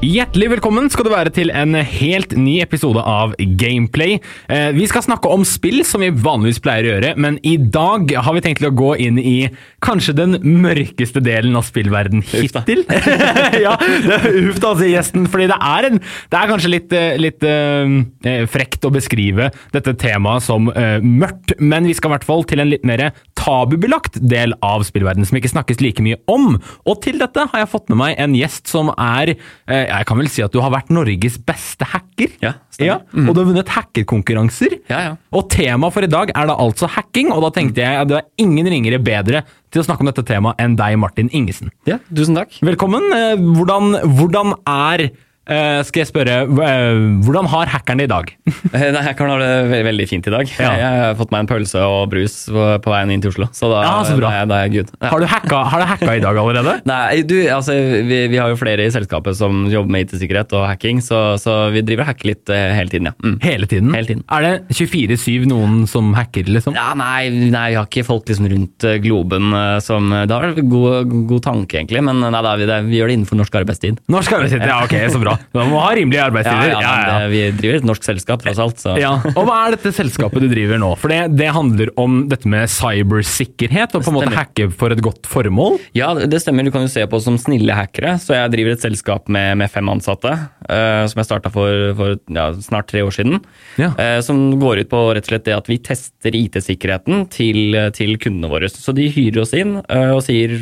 Hjertelig velkommen skal du være til en helt ny episode av Gameplay. Eh, Vi skal snakke om spill, som vi vanligvis pleier å gjøre, men i dag har vi tenkt til å gå inn i kanskje den mørkeste delen av spillverden hittil. ja, uff da, sier gjesten, fordi det er, en, det er kanskje litt, eh, litt eh, frekt å beskrive dette temaet som mørkt, men vi skal i hvert fall til en litt mer tabubelagt del av spillverden som ikke snakkes like mye om. Og til dette har jeg fått med meg en gjest som er eh, Jeg kan vel si at du har vært Norges beste hacker. Ja, ja Og du har vunnet hackerkonkurranser. Ja, ja. Og temaet for i dag er da altså hacking, og da tenkte jeg at det er ingen ringere bedre til å snakke om dette temaet enn deg, Martin Ingesen. Ja, tusen takk. Velkommen. Eh, Hvordan, hvordan er eh, Skal jeg spørre uh, Hvordan har hackeren det i dag? Eh, Nei, Hackeren har det veldig, veldig fint i dag. Ja. Jeg har fått meg en pølse og brus på, på veien inn til Oslo, så da, Ja, så da, er, da er jeg good. Ja. Har du hacka, har du hacka i dag allerede? Nei, du, altså, vi, vi har jo flere i selskapet som jobber med IT-sikkerhet og hacking, så, så vi driver og hacker litt uh, hele tiden, ja. Mm. Hele tiden? Hele tiden. Er det 24-7 noen som hacker, liksom? Ja, nei, nei, vi har ikke folk liksom rundt globen som Det har vært god, god tanke, egentlig, men nei, da, vi, det, vi gjør det innenfor norsk arbeidstid. Norsk arbeidstid, ja ok, så bra. Man må ha rimelige Ja, arbeidstider. ja, ja, det, vi driver et norsk selskap, tross alt. Så. Ja, og Hva er dette selskapet du driver nå? For det, det handler om dette med cybersikkerhet og på en måte hacke for et godt formål. Ja, det stemmer. Du kan jo se på oss som snille hackere. Så jeg driver et selskap med, med fem ansatte, uh, som jeg starta for, for ja, snart tre år siden. Ja. Uh, som går ut på rett og slett det at vi tester IT-sikkerheten til, til kundene våre. Så de hyrer oss inn uh, og sier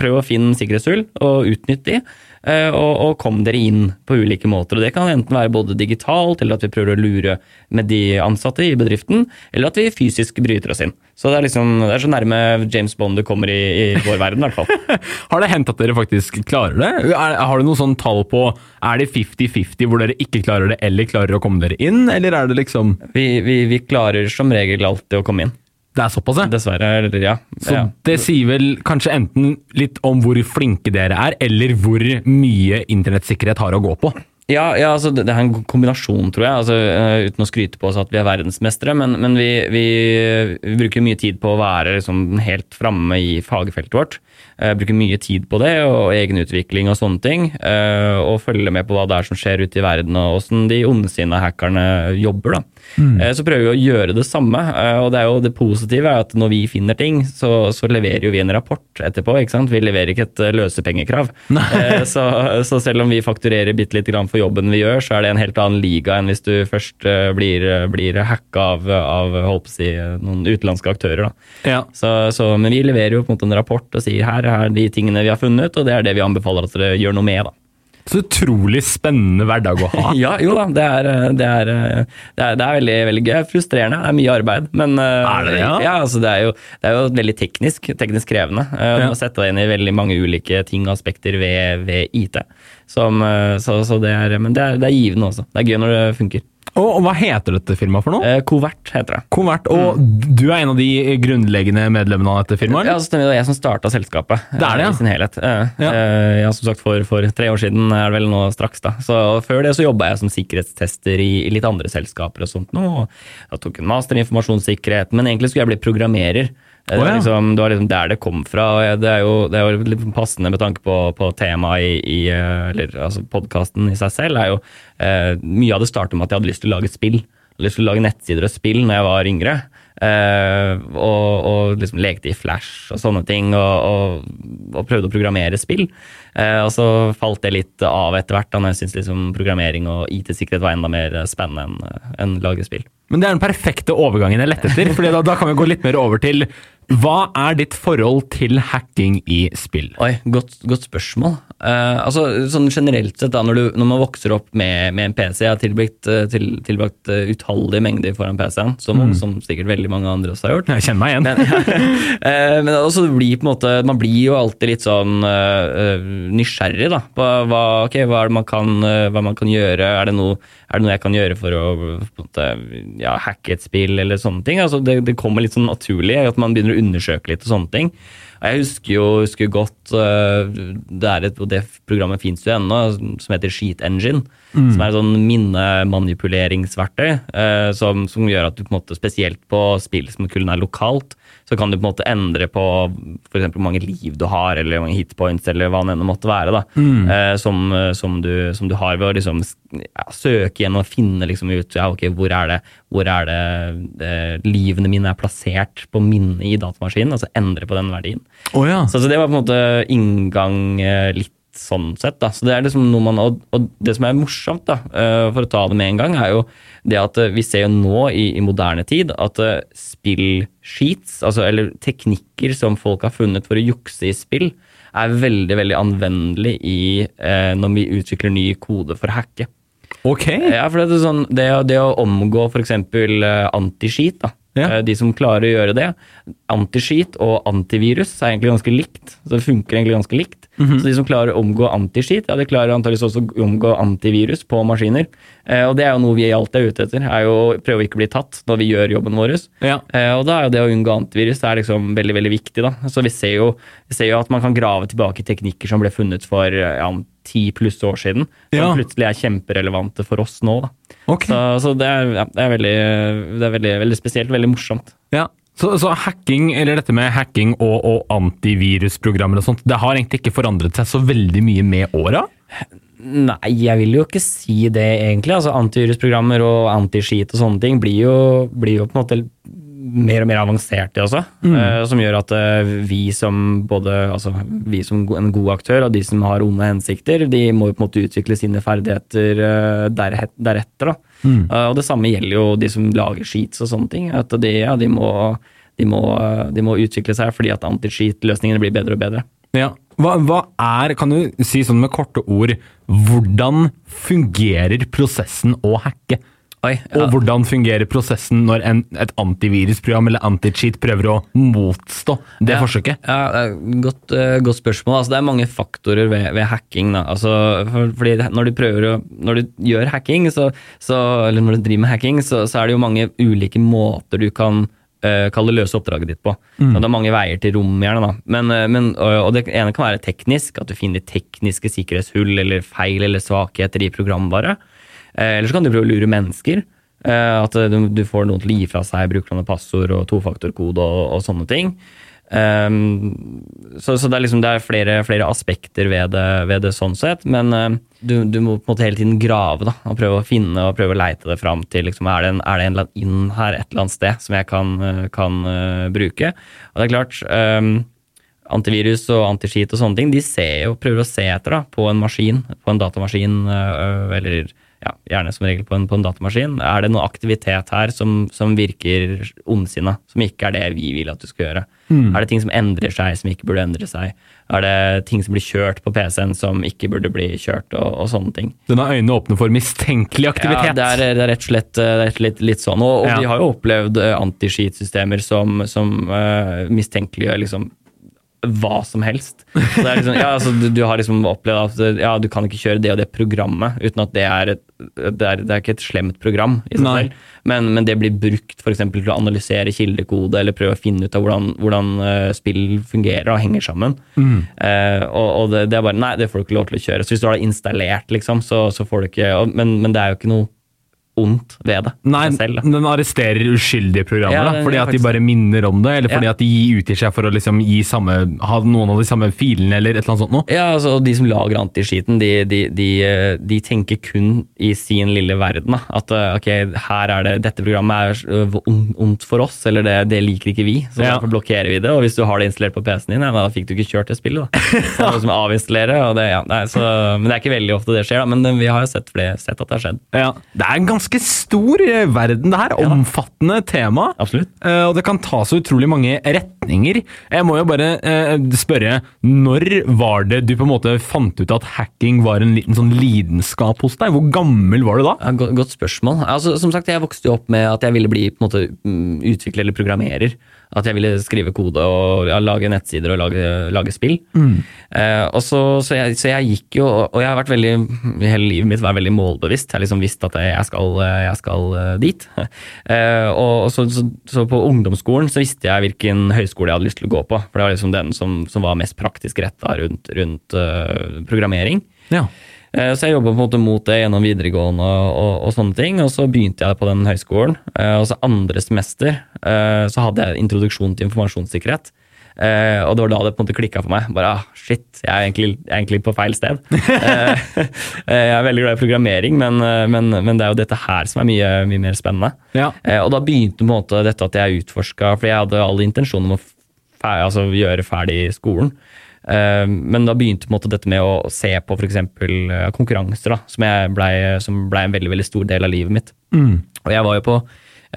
prøv å finne sikkerhetshull og utnytt de. Eh, og, og kom dere inn på ulike måter. Og Det kan enten være både digitalt, eller at vi prøver å lure med de ansatte i bedriften, eller at vi fysisk bryter oss inn. Så det er, liksom, det er så nærme James Bond du kommer i, i vår verden, i hvert fall. Har det hendt at dere faktisk klarer det? Er, har du noe sånn tall på Er det 50-50 hvor dere ikke klarer det, eller klarer å komme dere inn? Eller er det liksom Vi, vi, vi klarer som regel alltid å komme inn. Det er såpass, ja? Dessverre. Eller ja. Så ja. det sier vel kanskje enten litt om hvor flinke dere er, eller hvor mye internettsikkerhet har å gå på. Ja, ja altså det, det er en kombinasjon, tror jeg. Altså, eh, uten å skryte på oss at vi er verdensmestere, men, men vi, vi, vi bruker mye tid på å være liksom, helt framme i fagfeltet vårt. Eh, bruker mye tid på det, og egenutvikling og sånne ting. eh, og følger med på hva det er som skjer ute i verden, og åssen de ondsinna hackerne jobber. da. Mm. så prøver vi å gjøre det samme. eh, og det er jo det positive er at når vi finner ting, så, så leverer jo vi en rapport etterpå. ikke sant? Vi leverer ikke et eh, løsepengekrav. Eh, så, så selv om vi fakturerer bitte lite grann for jobben vi gjør, så er det en helt annen liga enn hvis du først eh, blir, blir hacka av, av holdt på å si, noen utenlandske aktører. da. Ja. Så, så, men vi leverer jo på en måte en rapport og sier her er de tingene vi har funnet, og det er det vi anbefaler at dere gjør noe med. da. Så utrolig spennende hverdag å ha. Ja, jo da, det er, det er, det er, det er veldig, veldig gøy. Frustrerende, det er mye arbeid. Men eh, Er det ja? ja altså, det, er jo, det er jo veldig teknisk, teknisk krevende. Eh, Ja. må sette deg inn i veldig mange ulike ting og aspekter ved, ved IT. Som, eh, så, så det er, men det er, det er givende også. Det er gøy når det funker. Og, og hva heter dette firmaet for noe? Eh, Covert heter det. Covert, Og du er en av de grunnleggende medlemmene av dette firmaet? Ja, det. var jeg som starta selskapet Det er det, ja. eh, i sin helhet. Eh, Ja. eh, Ja, som sagt, for, for tre år siden er det vel nå straks. da. Så Før det så jobba jeg som sikkerhetstester i, i litt andre selskaper. og sånt nå. Jeg tok en master i informasjonssikkerhet, men egentlig skulle jeg bli programmerer. Det var liksom, det var liksom der det kom fra. og Det er jo, det er jo litt passende med tanke på, på temaet i, i eh, eller altså podkasten i seg selv. er jo eh, Mye av det startet med at jeg hadde lyst til å lage spill. Jeg hadde lyst til å lage nettsider og spill når jeg var yngre. Eh, og, og liksom lekte i Flash og sånne ting, og, og, og prøvde å programmere spill. Eh, og så falt det litt av etter hvert, da når jeg syntes liksom programmering og IT-sikkerhet var enda mer spennende enn enn lage spill. Men det er den perfekte overgangen jeg lette etter. for da, da kan vi gå litt mer over til hva er ditt forhold til hacking i spill? Oi, godt, godt spørsmål. Uh, altså, sånn Generelt sett, da, når, du, når man vokser opp med, med en PC Jeg har tilbrakt, eh, til, tilbrakt eh, utallige mengder foran PC-en, som, som sikkert veldig mange andre også har gjort. Jeg kjenner meg igjen. Men, Eh, men også blir på en måte, man blir jo alltid litt sånn eh, nysgjerrig da, på hva, ok, hva, man kan, hva man kan gjøre. Er det, noe, er det noe jeg kan gjøre for å måte, ja, hacke et spill eller sånne ting? Altså, det, det kommer litt sånn naturlig at man begynner å undersøke litt og sånne ting. Og jeg husker jo husker godt uh, det, er et, og det programmet fins jo ennå, som heter Sheet Engine. Mm. Som er et sånn minnemanipuleringsverktøy uh, som, som, gjør at du på en måte, spesielt på spill som kun er lokalt, så kan du på en måte endre på f.eks. hvor mange liv du har, eller hvor mange hitpoints, eller hva det enn måtte være. da, mm. eh, som, som, du, som, du, har ved å liksom, ja, søke gjennom og finne liksom, ut ja, okay, hvor er det, hvor er det, eh, livene mine er plassert på minnet i datamaskinen, altså endre på den verdien. Oh, ja. så, så, det var på en måte inngang eh, litt sånn sett. da. Så det er liksom noe man, og, og det som er morsomt, da, uh, for å ta det med en gang, er jo det at uh, vi ser jo nå i, i moderne tid at uh, spillsheets, altså, eller teknikker som folk har funnet for å jukse i spill, er veldig veldig anvendelig i, når vi utvikler ny kode for å hacke. Ok. Ja, for det, er sånn, det, det å omgå f.eks. Antiskit, da. Ja. Eh, de som klarer å gjøre det. Antiskit og antivirus er egentlig ganske likt. så Det funker egentlig ganske likt. Mm -hmm. Så de som klarer å omgå antiskit, ja, de klarer antakeligvis også å omgå antivirus på maskiner. Eh, og det er jo noe vi alltid er ute etter. er jo å Prøve å ikke bli tatt når vi gjør jobben vår. Ja. Eh, og da er jo det å unngå antivirus det er liksom veldig veldig viktig. da. Så vi ser, jo, vi ser jo at man kan grave tilbake teknikker som ble funnet for ja, ti pluss år siden, som ja. plutselig er kjemperelevante for oss nå. Da. Okay. Så, så det, er, ja, det, er, veldig, det er veldig, veldig, spesielt, veldig morsomt. Ja, så, så, hacking, eller dette med hacking og, og, antivirusprogrammer og sånt, det har egentlig ikke forandret seg så veldig mye med åra? Nei, jeg vil jo ikke si det, egentlig. Altså, Antivirusprogrammer og antiskit og sånne ting blir jo, blir jo på en måte mer og mer avanserte også. Mm. Uh, som gjør at uh, vi som både altså, vi som en god aktør og de som har onde hensikter, de må jo på en måte utvikle sine ferdigheter uh, der, deretter. Da. Mm. og det samme gjelder jo de som lager sheets og sånne ting. At de, ja, de, må, de, må, de må utvikle seg fordi at anti-sheet-løsningene blir bedre og bedre. Ja. Hva, hva, er, kan du si sånn med korte ord, hvordan fungerer prosessen å hacke? Oi, ja. Og hvordan fungerer prosessen når en, et antivirusprogram eller anti-cheat prøver å motstå det ja, forsøket? Ja, godt, uh, godt, spørsmål. Altså, det er mange faktorer ved, ved hacking. Altså, for, fordi når du, å, når du gjør hacking, så, så, eller når du driver med hacking, så, så, er det jo mange ulike måter du kan uh, kalle løse oppdraget ditt på. Mm. det er mange veier til rom, gjerne. Men, uh, men, og det ene kan være teknisk, at du finner tekniske sikkerhetshull eller feil eller svakheter i programvare. Eh, eller så kan du prøve å lure mennesker. Eh, at du får noen til å gi fra seg brukerne passord og tofaktorkode og, og sånne ting. Um, så, så, det er liksom det er flere, flere aspekter ved det, ved det, sånn sett. Men uh, du, du, må på en måte hele tiden grave da, og prøve å finne og prøve å leite det fram til liksom, er, det en, er det en inn her et eller annet sted som jeg kan, kan uh, bruke. Og det er klart um, Antivirus og antiskit og sånne ting de ser jo, prøver å se etter da, på en maskin, på en datamaskin uh, eller ja, gjerne som regel på en, på en, datamaskin. Er det noe aktivitet her som, som virker ondsinna, som ikke er det vi vil at du skal gjøre? Mm. Er det ting som endrer seg som ikke burde endre seg? Er det ting som blir kjørt på PC-en som ikke burde bli kjørt, og, og sånne ting? Den har øynene åpne for mistenkelig aktivitet? Ja, det er, det er rett og slett litt, litt, litt, sånn. Og, og ja. vi har jo opplevd uh, antiskitsystemer som, som uh, mistenkeliggjør liksom hva som helst. Liksom, ja, altså, du, du, har liksom opplevd at ja, du kan ikke kjøre det og det programmet uten at det er et det er, det er ikke et slemt program i seg selv, men, men, det blir brukt for til å analysere kildekode eller prøve å finne ut av hvordan, hvordan uh, spill fungerer og henger sammen. Mm. Uh, og, og det, det, er bare Nei, det får du ikke lov til å kjøre. Så hvis du har det installert, liksom, så, så får du ikke men, men det er jo ikke noe ondt ved det. Nei, selv, den arresterer uskyldige programmer, ja, da, fordi at de bare minner om det, eller fordi ja. at de utgir seg for å liksom gi samme, ha noen av de samme filene, eller et eller annet sånt noe. Ja, altså, De som lager antiskiten, de, de, de, de, tenker kun i sin lille verden. Da. At eh, ok, her er det, dette programmet er øh, ondt for oss, eller det, det liker ikke vi, så ja. derfor blokkerer vi det. Og hvis du har det installert på PC-en din, ja, da fikk du ikke kjørt det spillet. da. Så det er avinstallere, og det, ja, nei, så, Men det er ikke veldig ofte det skjer, da, men vi har jo sett, flere, sett at det har skjedd. Ja, det er ganske ganske stor eh, verden, det her. Ja, Omfattende tema. Absolutt. Uh, og det kan ta så utrolig mange retninger. Jeg må jo bare uh, spørre, når var det du på en måte fant ut at hacking var en liten sånn lidenskap hos deg? Hvor gammel var du da? Ja, godt, godt, spørsmål. Altså, som sagt, jeg vokste jo opp med at jeg ville bli på en måte mm, utvikler eller programmerer. At jeg ville skrive kode og ja, lage nettsider og lage, lage spill. Mm. Eh, og så, så, jeg, så, jeg, gikk jo, og jeg har vært veldig hele livet mitt vært veldig målbevisst. Jeg har liksom visst at jeg skal jeg skal eh, dit. Eh, og så, så, så på ungdomsskolen så visste jeg hvilken høyskole jeg hadde lyst til å gå på. For det var liksom den som, som var mest praktisk retta rundt, rundt uh, programmering. Ja. Eh, Så jeg jobba på en måte mot det gjennom videregående og, og, og sånne ting. Og så begynte jeg på den høyskolen. Eh, Og så andre semester eh, så hadde jeg introduksjon til informasjonssikkerhet. Eh, og det var da det på en måte klikka for meg. Bare ah, shit, jeg er egentlig, jeg er egentlig på feil sted. Eh, jeg er veldig glad i programmering, men, eh, men, men det er jo dette her som er mye, mye mer spennende. Ja. Eh, og da begynte på en måte dette at jeg utforska, for jeg hadde all intensjon om å fer altså, gjøre ferdig skolen. Eh, men da begynte på en måte dette med å se på f.eks. konkurranser, da, som, ble, som ble en veldig veldig stor del av livet mitt. Og jeg var jo på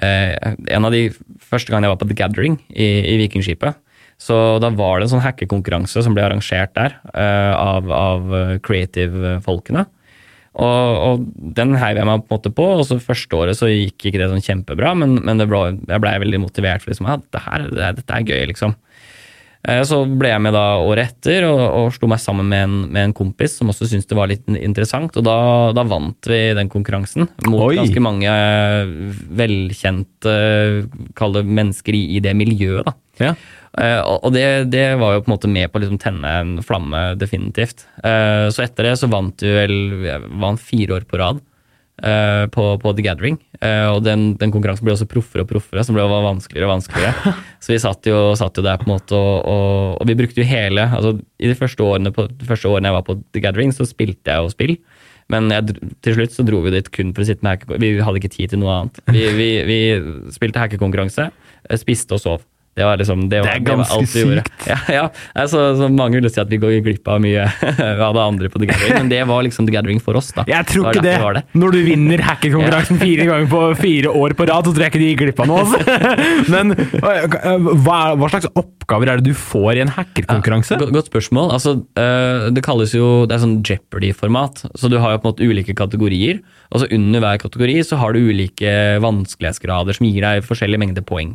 eh, en av de første gangene jeg var på The Gathering i, i Vikingskipet. Så da var det en sånn hackekonkurranse som ble arrangert der uh, av, av creative-folkene. Og, og den heiv jeg meg på en måte på, og så første året så gikk ikke det sånn kjempebra, men, men ble, jeg blei veldig motivert for liksom, ja, dette, dette er gøy, liksom. Eh, Så ble jeg med da året etter og, og slo meg sammen med en, med en kompis som også syntes det var litt interessant. Og da, da vant vi den konkurransen mot Oi. ganske mange eh, velkjente kall det mennesker i, i det miljøet. da. Ja. Uh, og det, det var jo på en måte med på å liksom tenne en flamme, definitivt. Uh, så etter det så vant vi vel vant fire år på rad eh, på, på The Gathering. Uh, og den, den konkurransen ble også proffere og proffere, som ble vanskeligere og vanskeligere. så vi satt jo, satt jo der på en måte, og, og, og vi brukte jo hele altså I de første årene, på, de første årene jeg var på The Gathering, så spilte jeg jo spill. Men jeg, til slutt så dro vi dit kun for å sitte med hackekonkurranse. Vi hadde ikke tid til noe annet. Vi, vi, vi spilte hackekonkurranse, eh, spiste og sov. Det var liksom, det var, Det er ganske det var sykt. Ja, ja. Altså, Så, mange vil si at vi går glipp av mye av det andre på The Gathering, men det var liksom The Gathering for oss. da. Jeg tror ikke det. det. Når du vinner hackerkonkurransen fire ganger på fire år på rad, så tror jeg ikke de gikk glipp av noe. Altså. Men øh, hva, hva slags oppgaver er det du får i en hackerkonkurranse? Godt, godt spørsmål. Altså, eh, det kalles jo det er sånn Jeopardy-format. Så du har jo på en måte ulike kategorier. Og så under hver kategori så har du ulike vanskelighetsgrader som gir deg forskjellig mengde poeng.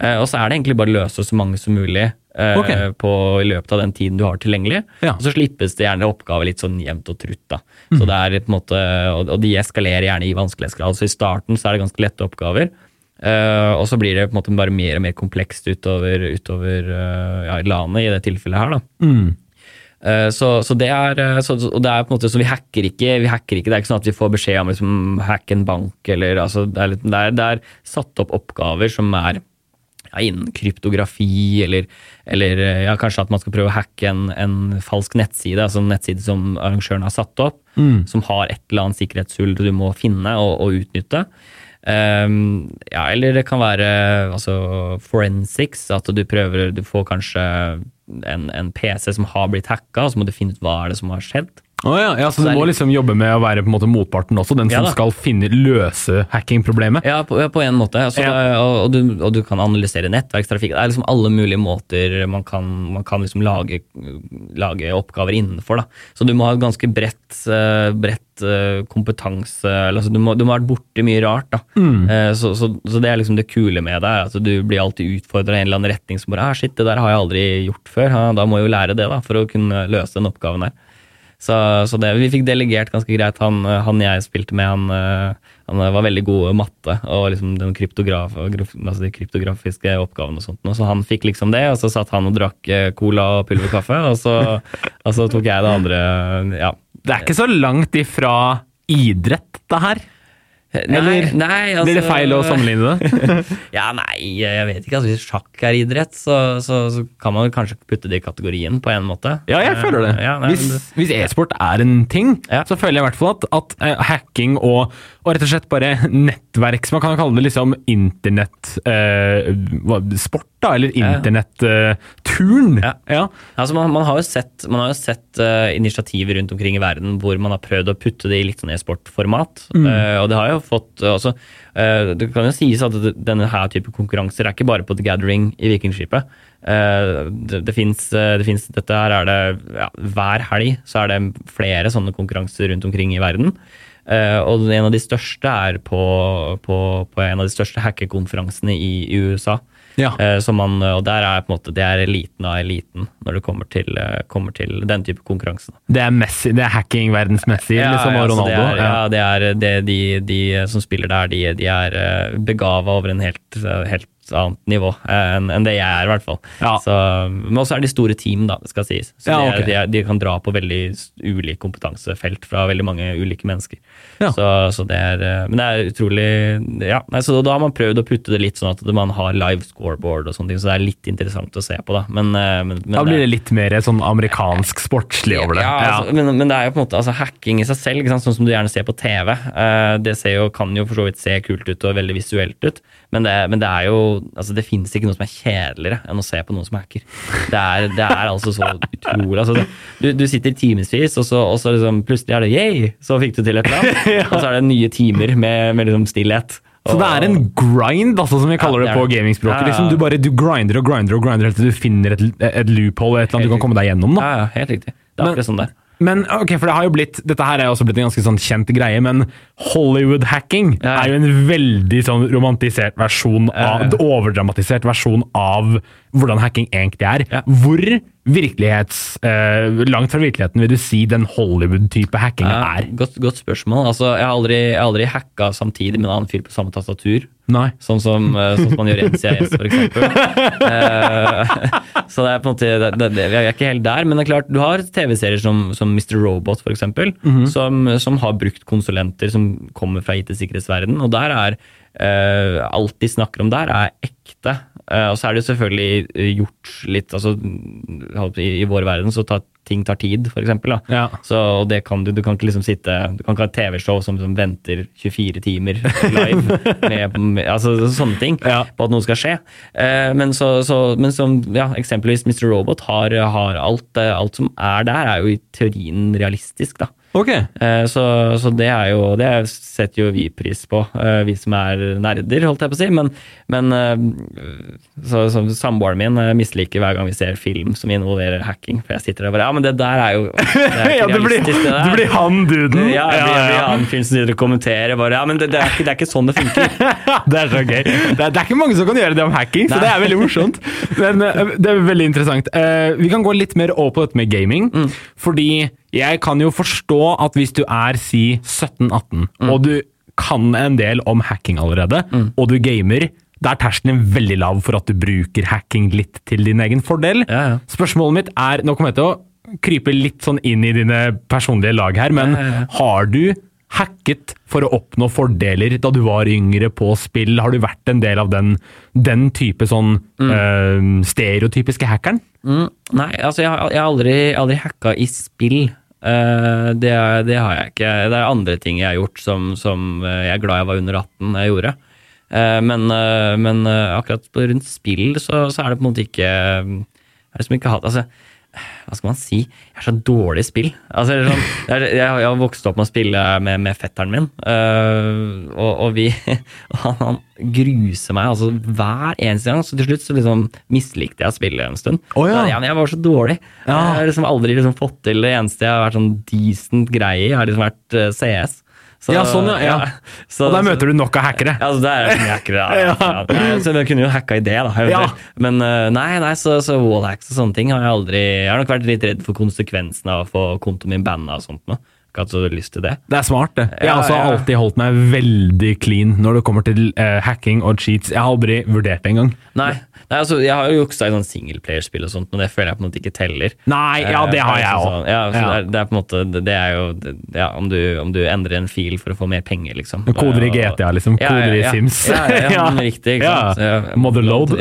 Eh, og så er det egentlig bare å løse så mange som mulig eh, Ok. på, i løpet av den tiden du har tilgjengelig. Ja. Og så slippes det gjerne oppgaver litt sånn jevnt og trutt. da. Så det er på en måte, og, de eskalerer gjerne i vanskelighetsgrad. Så i starten så er det ganske lette oppgaver. Eh, og så blir det på en måte bare mer og mer komplekst utover, utover ja, landet, i det tilfellet her. da. Mm. Så, så det er, så, det er på en måte, så vi hacker ikke, vi hacker ikke. Det er ikke sånn at vi får beskjed om liksom, hack en bank. eller altså, det, er litt, det, er, det er satt opp oppgaver som er ja, innen kryptografi, eller, eller eh, ja, kanskje at man skal prøve å hacke en, en falsk nettside. altså en nettside som arrangøren har satt opp, som har et eller annet sikkerhetshull du må finne og, og utnytte. Um, ja, eller det kan være altså, forensics, at du prøver Du får kanskje en, en PC som har blitt hacka, og så må du finne ut hva er det som har skjedd. Å ja, ja, så Så du må litt- liksom jobbe med å være på en måte motparten også, den som da. skal finne, løse hackingproblemet? Ja, på, ja, på en måte. Altså, er- og, og, du, og du kan analysere nettverkstrafikk. Det er liksom alle mulige måter man kan, man kan liksom lage, lage oppgaver innenfor. Da. Så du må ha et ganske bredt, eh, bredt eh, kompetanse. Altså, du, må, du må ha vært borti mye rart. Da. Mm. så, så, så det er liksom det kule med det. Altså, du blir alltid utfordra i en eller annen retning som bare ah, shit, det der har jeg aldri gjort før. Da må jeg jo lære det da, for å kunne løse den oppgaven der. Så, så det, vi fikk delegert ganske greit. Han, han jeg spilte med, han, eh, han var veldig god i matte og liksom den kryptograf, altså de kryptografiske oppgavene og sånt. Og Så han fikk liksom det, og så satt han og drakk eh, cola og pulverkaffe, og så, og så tok jeg det andre. Ja. Det er ikke så langt ifra idrett, det her. Eller nei, altså, Blir det feil å sammenligne det? Ja, nei, jeg vet ikke. Altså, hvis sjakk er idrett, så, så, så kan man kanskje putte det i kategorien på en måte. Ja, jeg føler det. Eh, Ja, nei, hvis e-sport er en ting, Ja. så føler jeg i hvert fall at, at eh, hacking og, og rett og slett bare nettverk, som man kan kalle det liksom internett eh, sport, da, eller Ja. Ja. ja. Altså man, man har jo sett, man har jo sett uh, initiativer rundt omkring i verden hvor man har prøvd å putte det i litt sånn e-sportformat. Eh, og det har jo fått uh, også, eh, Det kan jo sies at denne her type konkurranser er ikke bare på The Gathering i Vikingskipet. Eh, det det fins Dette her er det ja, Hver helg så er det flere sånne konkurranser rundt omkring i verden. Uh, og en av de største er på, på, på en av de største hackerkonferansene i, i USA. Ja. Eh, som man, og der er på en måte, det er eliten av eliten når det kommer til, eh, kommer til den type konkurranse. Det er Messi, det er hacking verdensmessig, ja, liksom, og Ronaldo. Det er, ja. det er det, de, de som spiller der, de, de er eh, begava over en helt, helt annet nivå eh, enn en det jeg er, i hvert fall. Ja. Så, men også er de store team, da, det skal sies. Så Ja, de, er, ok. de, er, de kan dra på veldig ulike ulik kompetansefelt fra veldig mange ulike mennesker. Ja. Så, så det er, eh, men det er utrolig ja, nei, så Da har man prøvd å putte det litt sånn at man har live scoreboard og sånne ting, så det er litt interessant å se på. da. Men, eh, men, men Da blir det litt mer sånn amerikansk sportslig over det. ja, altså, men, men det er jo på en måte altså, hacking i seg selv, sånn som du gjerne ser på TV. det ser jo, kan jo for så vidt se kult ut og veldig visuelt ut, men det, men det er jo altså, Det finnes ikke noe som er kjedeligere enn å se på noen som hacker. Det er, det er altså så utrolig altså, du, du sitter timevis, og så, og så liksom, plutselig er det yay, så fikk du til et eller annet. Og så er det nye timer med, med liksom stillhet. Så det er en grind, altså, som vi kaller Ja, det det på gamingspråket. Ja, ja. Liksom, du bare du grinder og grinder og grinder helt til du finner et, et loophole, et eller annet du kan komme deg gjennom. Da. Ja, ja, helt riktig. Det er akkurat sånn det er. Men ok, for det har jo blitt, dette her er jo også blitt en ganske sånn kjent greie, men Hollywood-hacking Ja. er jo en veldig sånn romantisert versjon av, Ja. overdramatisert versjon av hvordan hacking egentlig er. Ja. Hvor virkelighets, Uh, langt fra virkeligheten vil du si den Hollywood-type hacking Ja, er? godt, godt spørsmål. Altså, jeg har aldri, jeg har aldri hacka samtidig med en annen fyr på samme tastatur. Nei. Sånn som, eh, sånn som man gjør i NCIS, for eksempel. Eh, så det er på en måte, det, det, det, vi er ikke helt der, men det er klart, du har TV-serier som, som Mr. Robot, for eksempel, som, som har brukt konsulenter som kommer fra IT-sikkerhetsverden, og der er uh, alt de snakker om der, er ekte. Uh, og så er det selvfølgelig gjort litt altså, i, I vår verden så tar ting tar tid, eksempel. Ja. Så og det kan du, du kan ikke liksom sitte Du kan ikke ha et TV-show som, som venter 24 timer live med, med altså, sånne ting Ja. på at noe skal skje. Eh, men, så, så, men som ja, eksempelvis Mr. Robot har, har alt, eh, alt som er der, er jo i teorien realistisk. da. Ok. Eh, Så, så det er jo Det setter jo vi pris på, eh, vi som er nerder, holdt jeg på å si. Men, men eh, så, så samboeren min misliker hver gang vi ser film som involverer hacking. For jeg sitter der og bare Ja, men det der er jo det er Ja, du blir, det du blir han duden. ja, jeg blir, Ja, ja. han fyren som sitter og kommenterer bare Ja, men det, det, er ikke, det er ikke sånn det funker. det er så gøy. Det er, det ikke mange som kan gjøre det om hacking, så Nei. det er veldig morsomt. Men det er veldig interessant. Vi kan gå litt mer over på dette med gaming. Mm. Fordi jeg kan jo forstå at hvis du er si 17-18, Mm. og du kan en del om hacking allerede, og du gamer, da er terskelen veldig lav for at du bruker hacking litt til din egen fordel. Ja, ja. Spørsmålet mitt er Nå kommer jeg til å krype litt sånn inn i dine personlige lag her, men Ja, har du hacket for å oppnå fordeler da du var yngre på spill? Har du vært en del av den, den type sånn eh, stereotypiske hackeren? Mm, nei, altså jeg, jeg har aldri, aldri hacka i spill. Eh, det, det har jeg ikke. Det er andre ting jeg har gjort som, som eh, jeg er glad jeg var under 18 jeg gjorde. Eh, men men akkurat rundt spill så, så er det på en måte ikke Jeg har liksom ikke hatt altså, hva skal man si? Jeg er så dårlig i spill. Altså, sånn, jeg, jeg har vokst opp med å spille med, med fetteren min, uh, og, og vi han, han gruser meg altså hver eneste gang. Så til slutt så liksom mislikte jeg å spille en stund. Oh, ja. men jeg var så dårlig. Ja. Jeg har liksom aldri liksom fått til det eneste jeg har vært sånn decent greie i, har liksom vært eh, CS. Så- Ja, sånn, ja, ja. Så- Og der møter du nok av hackere. ja, altså, det er som hackere. ja. ja. Nei, Så jeg kunne jo hacka i det, da. Ja. Men eh, nei, nei, så, så wallhacks og sånne ting har jeg aldri Jeg har nok vært litt redd for konsekvensene av å få kontoen min banna og sånt. nå. Ikke hatt så lyst til det. Det er smart, det. Jeg har ja, ja. alltid holdt meg veldig clean når det kommer til uh, hacking og cheats. Jeg har aldri vurdert det engang. Nei, nei altså, jeg har jo juksa i sånn singleplayerspill og sånt, men det føler jeg på en måte ikke teller. Nei, ja, det har Eh, jeg òg. Ja, Ja. Det, det er på en måte Det, er jo ja, om, du, om du endrer en fil for å få mer penger, liksom. Koder i GTA, liksom. Ja, Koder i Sims. Ja, ja, men riktig. Ikke sant? Ja. Motherload.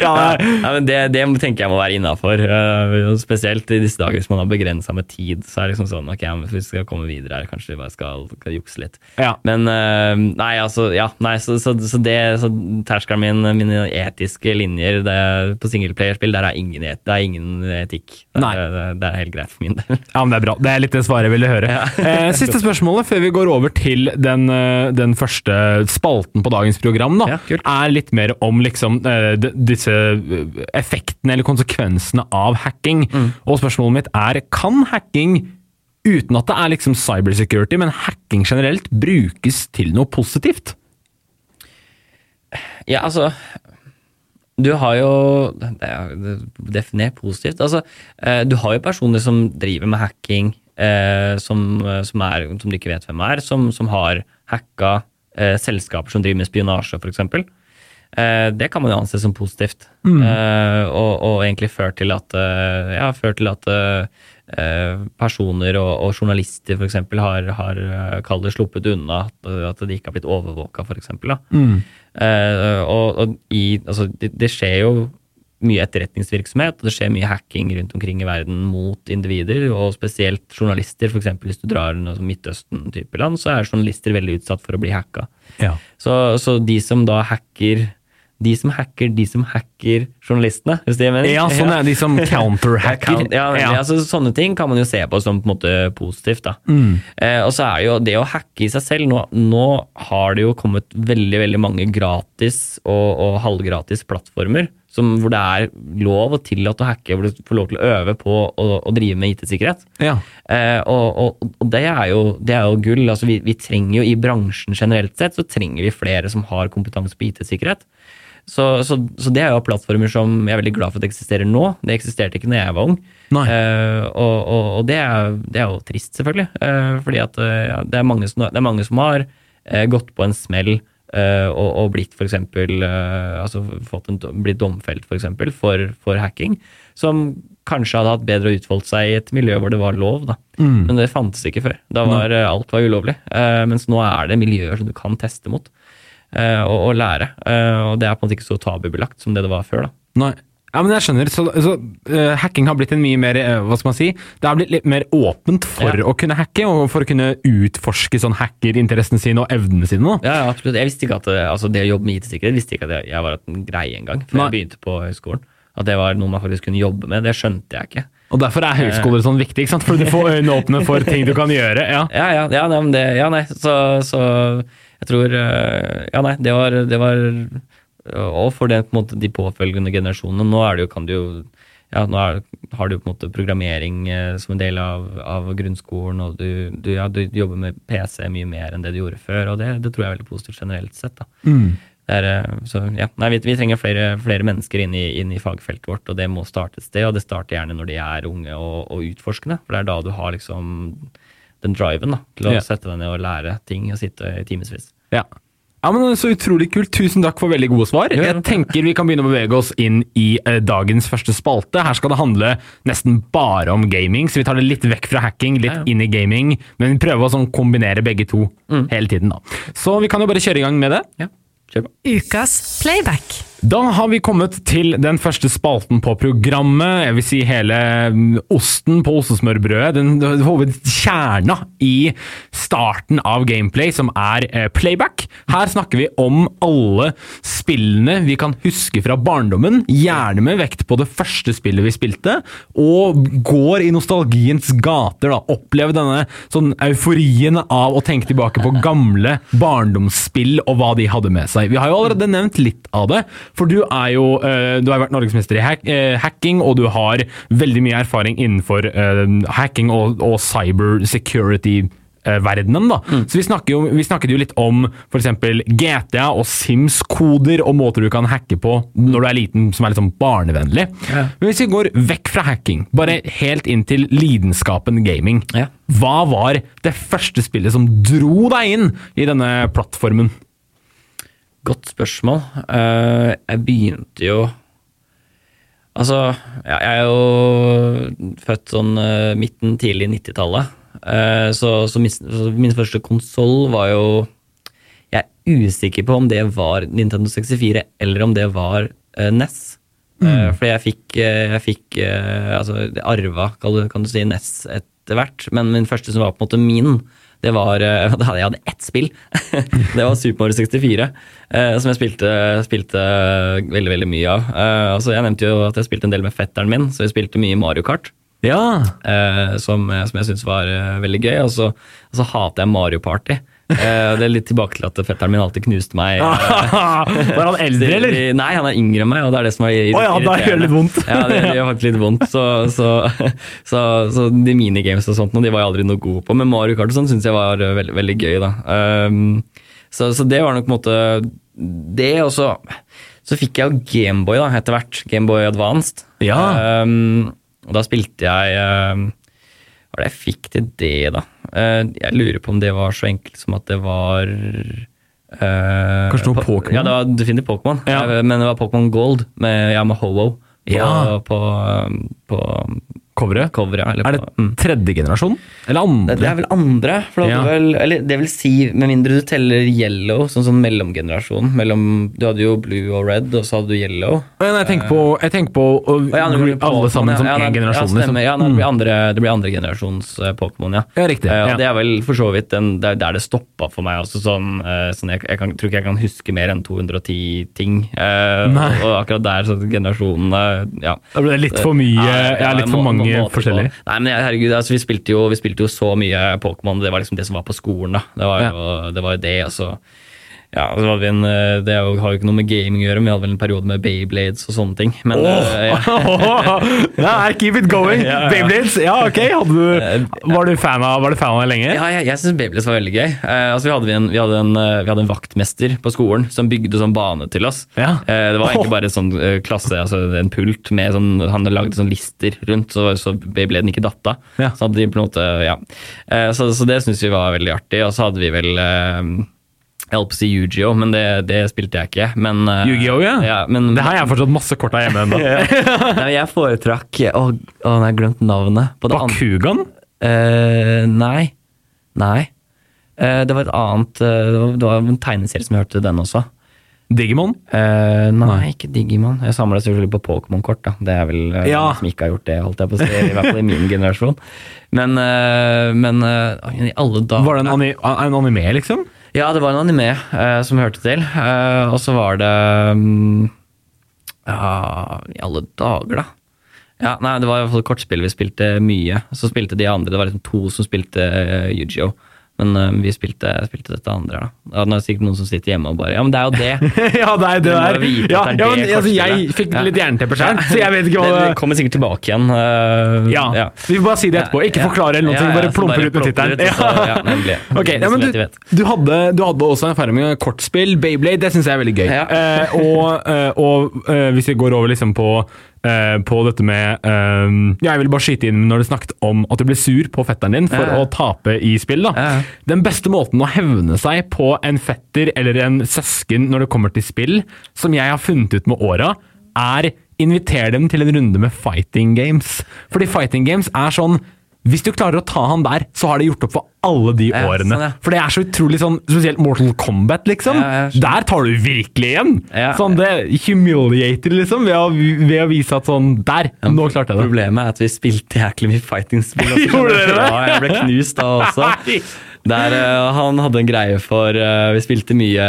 Ja. Ja. Ja, men det, det tenker jeg må være innafor. spesielt i disse dager hvis man har begrensa med tid. Så er det liksom sånn, ok, men Hvis vi skal komme videre her, kanskje vi bare skal, skal jukse litt. Ja. Men eh, nei, altså, ja, nei, så, så, så det, så terskelen min, mine etiske linjer det, på singleplayerspill, der er ingen, et, det er ingen etikk. Det, det, det er helt greit for min del. Ja, men Det er bra. Det er litt det svaret jeg ville høre. Eh, siste spørsmålet før vi går over til den, eh, den første spalten på dagens program, da, Ja, er litt mer om liksom, eh, disse effektene eller konsekvensene av hacking. Mm. Og spørsmålet mitt er kan hacking uten at det er liksom cybersecurity, men hacking generelt, brukes til noe positivt? Ja, altså Du har jo Det er definert positivt. Altså, eh, du har jo personer som driver med hacking, eh, som, som, er, som du ikke vet hvem er, som, som har hacka eh, selskaper som driver med spionasje, f.eks. Eh, det kan man jo anse som positivt. Mm. Eh, og, og, egentlig ført til at, eh, ja, ført til at eh, personer og, og journalister f.eks. har, har kall det sluppet unna at, de ikke har blitt overvåka, f.eks. Mm. Og, og i, altså, det, det, skjer jo mye etterretningsvirksomhet, og det skjer mye hacking rundt omkring i verden mot individer, og spesielt journalister. Eksempel hvis du drar noe Midtøsten-type land, så er journalister veldig utsatt for å bli hacka. Ja. Så, så, de som da hacker de som hacker de som hacker journalistene, hvis det mener? Ja, sånn er de som counterhacker. ja, ja. Altså, sånne ting kan man jo se på som på en måte positivt. da. Mm. Eh, og så er jo det å hacke i seg selv Nå, nå har det jo kommet veldig veldig mange gratis og, og halvgratis plattformer som, hvor det er lov og tillatt å hacke, hvor du får lov til å øve på å, å drive med IT-sikkerhet. Ja. Eh, og, og, og det, er jo, det, er jo, gull. Altså, vi, vi, trenger jo i bransjen generelt sett, så trenger vi flere som har kompetanse på IT-sikkerhet. Så, så, så, det er jo plattformer som jeg er veldig glad for at eksisterer nå. Det eksisterte ikke når jeg var ung. Uh, og, og det, er, det, er, jo trist, selvfølgelig. Uh, fordi at ja, det, er mange som, det er mange som har gått på en smell Uh, og, og, blitt for eksempel, uh, altså fått en, blitt domfelt for, eksempel, for, for hacking, som kanskje hadde hatt bedre å utfolde seg i et miljø hvor det var lov. Da. Mm. Men det fantes ikke før. Da var uh, alt var ulovlig. mens nå er det miljøer som du kan teste mot og, å lære. og det er på en måte ikke så tabubelagt som det det var før. da. Nei. Ja, men jeg skjønner. Så, så uh, hacking har blitt en mye mer uh, Hva skal man si? Det har blitt litt mer åpent for ja. å kunne hacke, og for å kunne utforske sånn hackerinteressen sin og evnene sine. Da. Ja, ja, absolutt. Jeg visste ikke at altså, det å jobbe med IT-sikkerhet visste ikke at jeg var en greie engang før Nei. jeg begynte på høyskolen. At det var noe man faktisk kunne jobbe med. Det skjønte jeg ikke. Og derfor er høyskoler sånn viktig, ikke sant? Fordi du får øynene åpne for ting du kan gjøre. Ja, ja, ja, ja, det, ja nei. Så, så, jeg tror uh, Ja, nei, det var, det var og for det, på måte, de påfølgende generasjonene. Nå er det jo, kan du jo ja, nå er, har du på en måte programmering eh, som en del av, av grunnskolen, og du, du, ja, du, jobber med PC mye mer enn det du gjorde før, og det, det tror jeg er veldig positivt generelt sett. da. Mm. Er, eh, så ja, nei, vi, vi trenger flere, flere mennesker inn i, inn i, fagfeltet vårt, og det må starte et sted. Og det starter gjerne når de er unge og, og utforskende, for det er da du har liksom den driven da, til å ja. sette deg ned og lære ting og sitte i timevis. Ja. Ja, men Så utrolig kult. Tusen takk for veldig gode svar. Jeg tenker Vi kan begynne å bevege oss inn i eh, dagens første spalte. Her skal det handle nesten bare om gaming, så vi tar det litt vekk fra hacking, litt ja, ja. inn i gaming. Men vi prøver å sånn kombinere begge to mm. hele tiden. da. Så vi kan jo bare kjøre i gang med det. Ja, kjør på. Ukas playback. Da har vi kommet til den første spalten på programmet. Jeg vil si hele mm, osten på ostesmørbrødet. Den hovedkjerna i starten av gameplay, som er eh, playback. Her snakker vi om alle spillene vi kan huske fra barndommen. Gjerne med vekt på det første spillet vi spilte, og går i nostalgiens gater. da. opplever denne sånn euforien av å tenke tilbake på gamle barndomsspill og hva de hadde med seg. Vi har jo allerede nevnt litt av det. For du er jo uh, Du har vært norgesmester i hack, uh, hacking, og du har veldig mye erfaring innenfor uh, hacking og, og cyber security verdenen. da. Mm. Så vi, jo, vi, snakket jo litt om f.eks. GTA og Sims-koder og måter du kan hacke på når du er liten, som er litt sånn barnevennlig. Ja. Men hvis vi går vekk fra hacking, bare helt inn til lidenskapen gaming. Ja. Hva var det første spillet som dro deg inn i denne plattformen? Godt spørsmål. Uh, jeg begynte jo Altså, jeg er jo født sånn uh, midten, tidlig 90-tallet. Uh, eh, så, så, min, så, min, første konsoll var jo Jeg er usikker på om det var Nintendo 64 eller om det var NES. Mm. fordi jeg fikk, jeg fikk Altså, arva, kan du, kan du si, NES etter hvert. Men min første som var på en måte min, det var eh, Jeg hadde ett spill. det var Super Mario 64, eh, som jeg spilte, spilte, veldig veldig mye av. Eh, altså jeg nevnte jo at jeg spilte en del med fetteren min, så vi spilte mye Mario Kart. Ja. som, som jeg syntes var veldig gøy. Og så, og så hater jeg Mario Party. Eh, det er litt tilbake til at fetteren min alltid knuste meg. Var han eldre, eller? Nei, han er yngre enn meg, og det er det som er Å ja, da gjør det litt vondt. ja, det, gjør faktisk litt vondt. Så, så, så, så de minigames og sånt, og de var jeg aldri noe god på. Men Mario Kart og sånn syns jeg var veldig, veldig gøy, da. Um, så, så det var nok på en måte det, og så, så fikk jeg jo Gameboy da, etter hvert. Gameboy Advanced. Ja. Um, og da spilte jeg um, var det jeg fikk til det, da? Uh, jeg lurer på om det var så enkelt som at det var uh, Kanskje noe po- Pokémon? Ja, det var definitivt Pokémon. Ja. Uh, Men det var Pokémon Gold med, ja, med Ho-Oh på, Ja. på, på, på Coveret? coveret. Eller Er det mm. tredje generasjon? Eller andre? det, er vel andre, Ja. vel, eller det vil si, med mindre du teller yellow, sånn sånn mellomgenerasjon. Mellom, du hadde jo blue og red, og så hadde du yellow. Men jeg tenker på, jeg tenker på Og ja, alle Pokémon, sammen som én ja, generasjon. Ja, liksom. Ja, det, Mm. blir andre, det blir andre generasjons eh, Pokémon, ja. Ja, riktig, Uh. Det er vel for så vidt den, det er der det stoppa for meg. også sånn, uh, sånn jeg, jeg kan, tror ikke jeg kan huske mer enn 210 ting. Uh, og, og akkurat der, så generasjonene ja. Da ble det litt for mye Ja, litt for må- mange på. forskjellige. Nei, men herregud, altså, vi, spilte jo, vi spilte jo så mye Pokémon. Det var liksom det som var på skolen. da. Det var jo det, var det og så ja, så hadde vi en, eh, Det har jo ikke noe med gaming å gjøre, men vi hadde vel en periode med Bayblades og sånne ting. Men eh, ja. Nei, keep it going! Ja, ja. Beyblades, ja ok. Du, var, du fan av, var du fan av det lenge? Ja, jeg, jeg syns Beyblades var veldig gøy. Uh, altså, vi, hadde en, vi, hadde en, eh, vi hadde en vaktmester på skolen som bygde sånn bane til oss. Ja. Eh, det var egentlig bare sånn uh, klasse, altså en pult med sånn Han lagde sånn lister rundt, så, så Beybladen ikke datt av. Så de måte, ja. Eh, så, så det syns vi var veldig artig. Og så hadde vi vel eh, jeg holdt på å si Yu-Gi-Oh, men det, det spilte jeg ikke. Men, eh, Yu-Gi-Oh, ja. ja men, Det har jeg fortsatt masse kort av hjemme ennå. Nei, jeg foretrakk Å, å, nå har jeg glemt navnet. På det Bakugan? Uh, nei. Nei. Uh, det var et annet uh, Det var, en tegneserie som jeg hørte den også. Digimon? Uh, nei, Nei. ikke Digimon. Jeg samla selvfølgelig på Pokémon-kort. da. Det er vel uh, Ja. noen som ikke har gjort det, holdt jeg på å si. I hvert fall i min generasjon. Men, uh, men i alle dager Var det en, anim en anime, liksom? Ja, det var en anime uh, som hørte til. Uh, og så var det um, Ja, i alle dager, da. Ja, nei, Det var i hvert fall kortspill vi spilte mye. Så spilte de andre. Det var liksom to som spilte uh, Yu-Gi-Oh! Men eh, vi spilte, spilte dette andre. da. Ja, det er sikkert noen som sitter hjemme og bare Ja, men det er jo det! ja, det er det der. Ja, det er ja, men, det altså, jeg fikk litt jernteppe sjøl, så jeg vet ikke hva det, det det kommer sikkert tilbake igjen. Uh, ja. Vi får bare si det etterpå. Ikke Ja. forklare eller noe, Ja, ja, bare plumper ut med tittelen. ja, nemlig. Ok, ja, men du, du, hadde, du hadde også en erfaring med kortspill. Beyblade, det syns jeg er veldig gøy. Ja. Eh, og uh, og hvis vi går over liksom på eh, på dette med eh, ja, Jeg vil bare skyte inn når du snakket om at du ble sur på fetteren din for Ja, å tape i spill. da. Ja. Den beste måten å hevne seg på en fetter eller en søsken når det kommer til spill, som jeg har funnet ut med åra, er inviter dem til en runde med fighting games. Fordi fighting games er sånn hvis du klarer å ta han der, så har det gjort opp for alle de Ja, årene. sånn, ja. For det er så utrolig sånn, spesielt Mortal Kombat, liksom. Ja. Der tar du virkelig igjen! Sånn, Det humiliater, liksom, ved å, ved å vise at sånn Der! Nå klarte jeg det. Problemet er at vi spilte jæklig mye fighting-spill. Gjorde dere det? Ja, jeg ble knust da også. Der uh, Han hadde en greie for uh, Vi spilte mye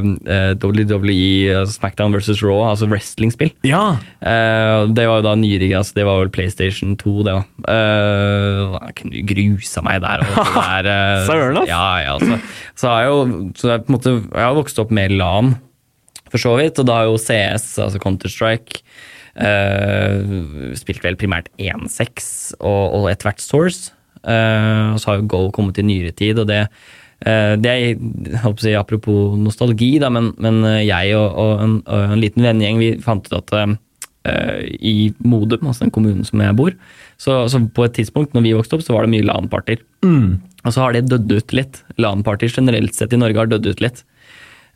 uh, WWE, altså Smackdown versus Raw, altså wrestlingspill. Ja. Eh, det var jo da nyere, altså det var vel PlayStation 2, det òg. jeg kunne grusa meg der. Eh, Søren, ass. Ja, ja, altså. Så har jeg jo så jeg, på en måte, jeg har vokst opp med LAN, for så vidt. Og da har jo CS, altså Counter-Strike Spilt vel primært 1.6 og, og etter hvert Source. Eh, og så har jo Go kommet i nyere tid, og det uh, det er, si, Apropos nostalgi, da, men, men eh, jeg og, og, en, og en liten vennegjeng vi fant ut at uh, i Modum, altså den kommunen som jeg bor, så, så på et tidspunkt når vi vokste opp, så var det mye LAN-partyer. Og så har det dødd ut litt. LAN-partyer generelt sett i Norge har dødd ut litt.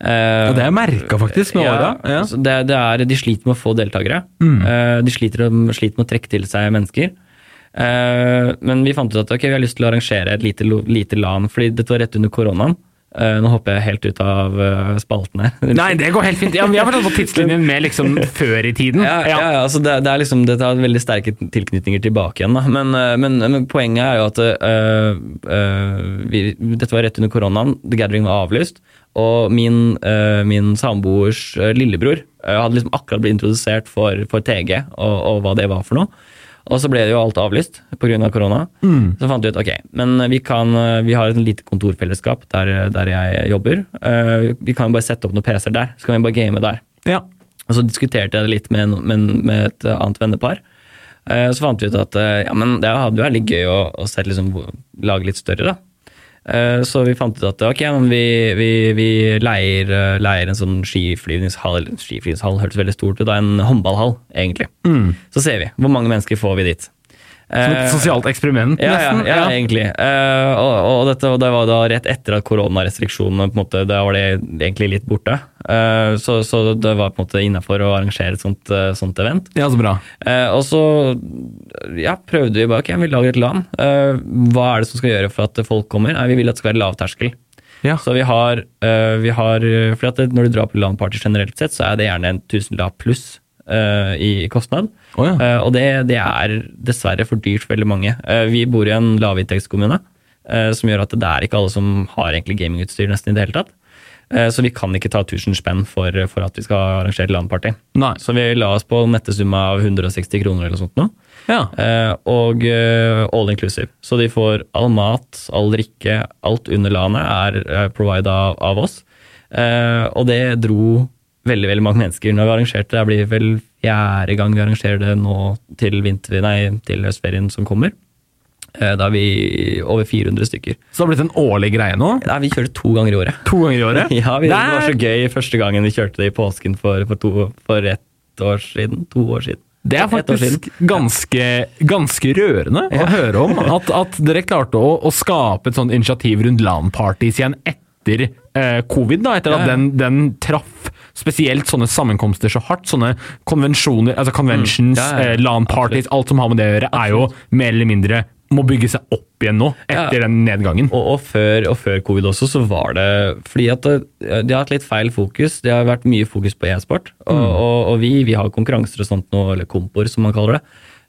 Uh, Og det har jeg merka faktisk med åra. Ja. så det, det er, de sliter med å få deltakere. Eh, de sliter, sliter med å trekke til seg mennesker. Eh, men vi fant ut at ok, vi har lyst til å arrangere et lite, lite LAN, fordi dette var rett under koronaen. Eh, nå hopper jeg helt ut av eh, spalten her. Nei, det går helt fint. Ja, Vi har fortsatt på tidslinjen med liksom før i tiden. Ja, ja, ja altså det, det er liksom, det tar veldig sterke tilknytninger tilbake igjen. Da. Men, men, men poenget er jo at uh, uh, vi, dette var rett under koronaen. The Gathering var avlyst. Og min, uh, min samboers lillebror hadde liksom akkurat blitt introdusert for, for TG og, og hva det var for noe. Og så ble det jo alt avlyst pga. korona. Så fant vi ut ok, men vi, kan, vi har et lite kontorfellesskap der, der jeg jobber. Uh, Vi kan jo bare sette opp noen PC-er der, så kan vi bare game der. Ja. Og så diskuterte jeg det litt med, med, med et annet vennepar. Uh, Så fant vi ut at uh, ja, men det hadde vært litt gøy å, å sette liksom, lage litt større, da. Eh, Så vi fant ut at ok, men vi, vi, vi leier, eh, leier en sånn skiflyvningshall. Skiflyvningshall hørtes veldig stort ut, da en håndballhall, egentlig. Så ser vi. Hvor mange mennesker får vi dit? Som et Eh, sosialt eksperiment, ja, ja, nesten. ja, egentlig. Uh, og, og, dette, og det var da rett etter at koronarestriksjonene på en måte, Da var det egentlig litt borte. Uh, så, så det var på en måte innafor å arrangere et sånt, sånt event. Ja, så bra. Uh, og så ja, prøvde vi bare ok, vi lager et LAN. Hva er det som skal gjøre for at folk kommer? Nei, Vi vil at det skal være lavterskel. Ja. Så vi har, vi har fordi at Når du drar på LAN-party generelt sett, så er det gjerne en tusenlapp pluss eh, i kostnad. Oh, ja. uh, og det, det er dessverre for dyrt for veldig mange. Uh, vi bor i en lavinntektskommune, som gjør at det er ikke alle som har egentlig gamingutstyr nesten i det hele tatt. Så vi kan ikke ta 1000 spenn for, for at vi skal arrangere LAN-party. Så vi la oss på nettesumma nettesum av 160 kroner eller sånt nå. Ja. Og all inclusive. Så de får all mat, all drikke, alt under LAN-et er provided provida av, oss. Og det dro veldig veldig mange mennesker når vi arrangerte. Det Det blir vel fjerde gang vi arrangerer det nå til, vinter, nei, til høstferien som kommer. Eh, da er vi over 400 stykker. Så det har blitt en årlig greie nå? Nei, vi kjører to ganger i året. To ganger i året? Ja, vi, det var så gøy første gangen vi kjørte det i påsken for, for, to, for ett år siden. To år siden. det er faktisk ganske, ganske rørende å høre om. At, at dere klarte å, å skape et sånt initiativ rundt LAN-parties igjen etter eh, covid. da, Etter Ja, at ja. den, den traff spesielt sånne sammenkomster så hardt. Sånne konvensjoner, altså conventions, Mm. Ja, ja, eh, LAN-parties, alt som har med det å gjøre, er jo mer eller mindre må bygge seg opp igjen nå, etter den nedgangen. Og, og, før, og før covid også, så var det fordi at de har hatt litt feil fokus. Det har vært mye fokus på e-sport. Og, og, og vi, vi har konkurranser og sånt nå, eller kompor som man kaller det.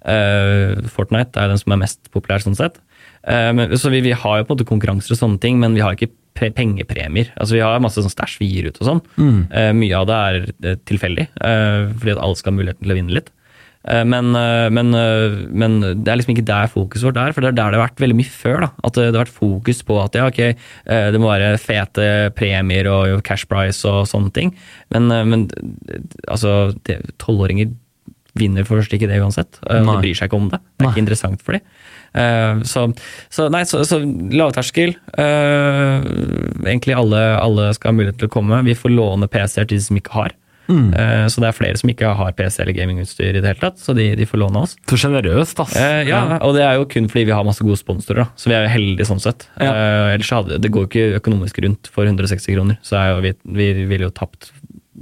Uh, Fortnite er den som er mest populær sånn sett. Eh, så vi, vi har jo på en måte konkurranser og sånne ting, men vi har ikke pre pengepremier. Altså Vi har masse sånn stæsj vi gir ut og sånn. Mm. mye av det er eh, tilfeldig, eh, fordi at alle skal ha muligheten til å vinne litt. Eh, Men, eh, men, eh, men det er liksom ikke der fokuset vårt er, for det er der det har vært veldig mye før. da, At det har vært fokus på at ja, ok, eh, det må være fete premier og cash price og sånne ting. Men, eh, men eh, altså, det- tolvåringer vinner for det ikke det uansett. eh, Nei. De bryr seg ikke om det. Det er Nei. ikke interessant for dem. Så, så, nei, så, så lavterskel. eh, egentlig alle, alle skal ha mulighet til å komme. Vi får låne PC-er til de som ikke har. Eh, så det er flere som ikke har PC eller gamingutstyr i det hele tatt, så de, de får låne oss. Så sjenerøst, ass. Eh, ja, og det er jo kun fordi vi har masse gode sponsorer, da. så vi er jo heldige sånn sett. Ja. Eh, ellers hadde det går jo ikke økonomisk rundt for 160 kroner, så jo vi, vi ville jo tapt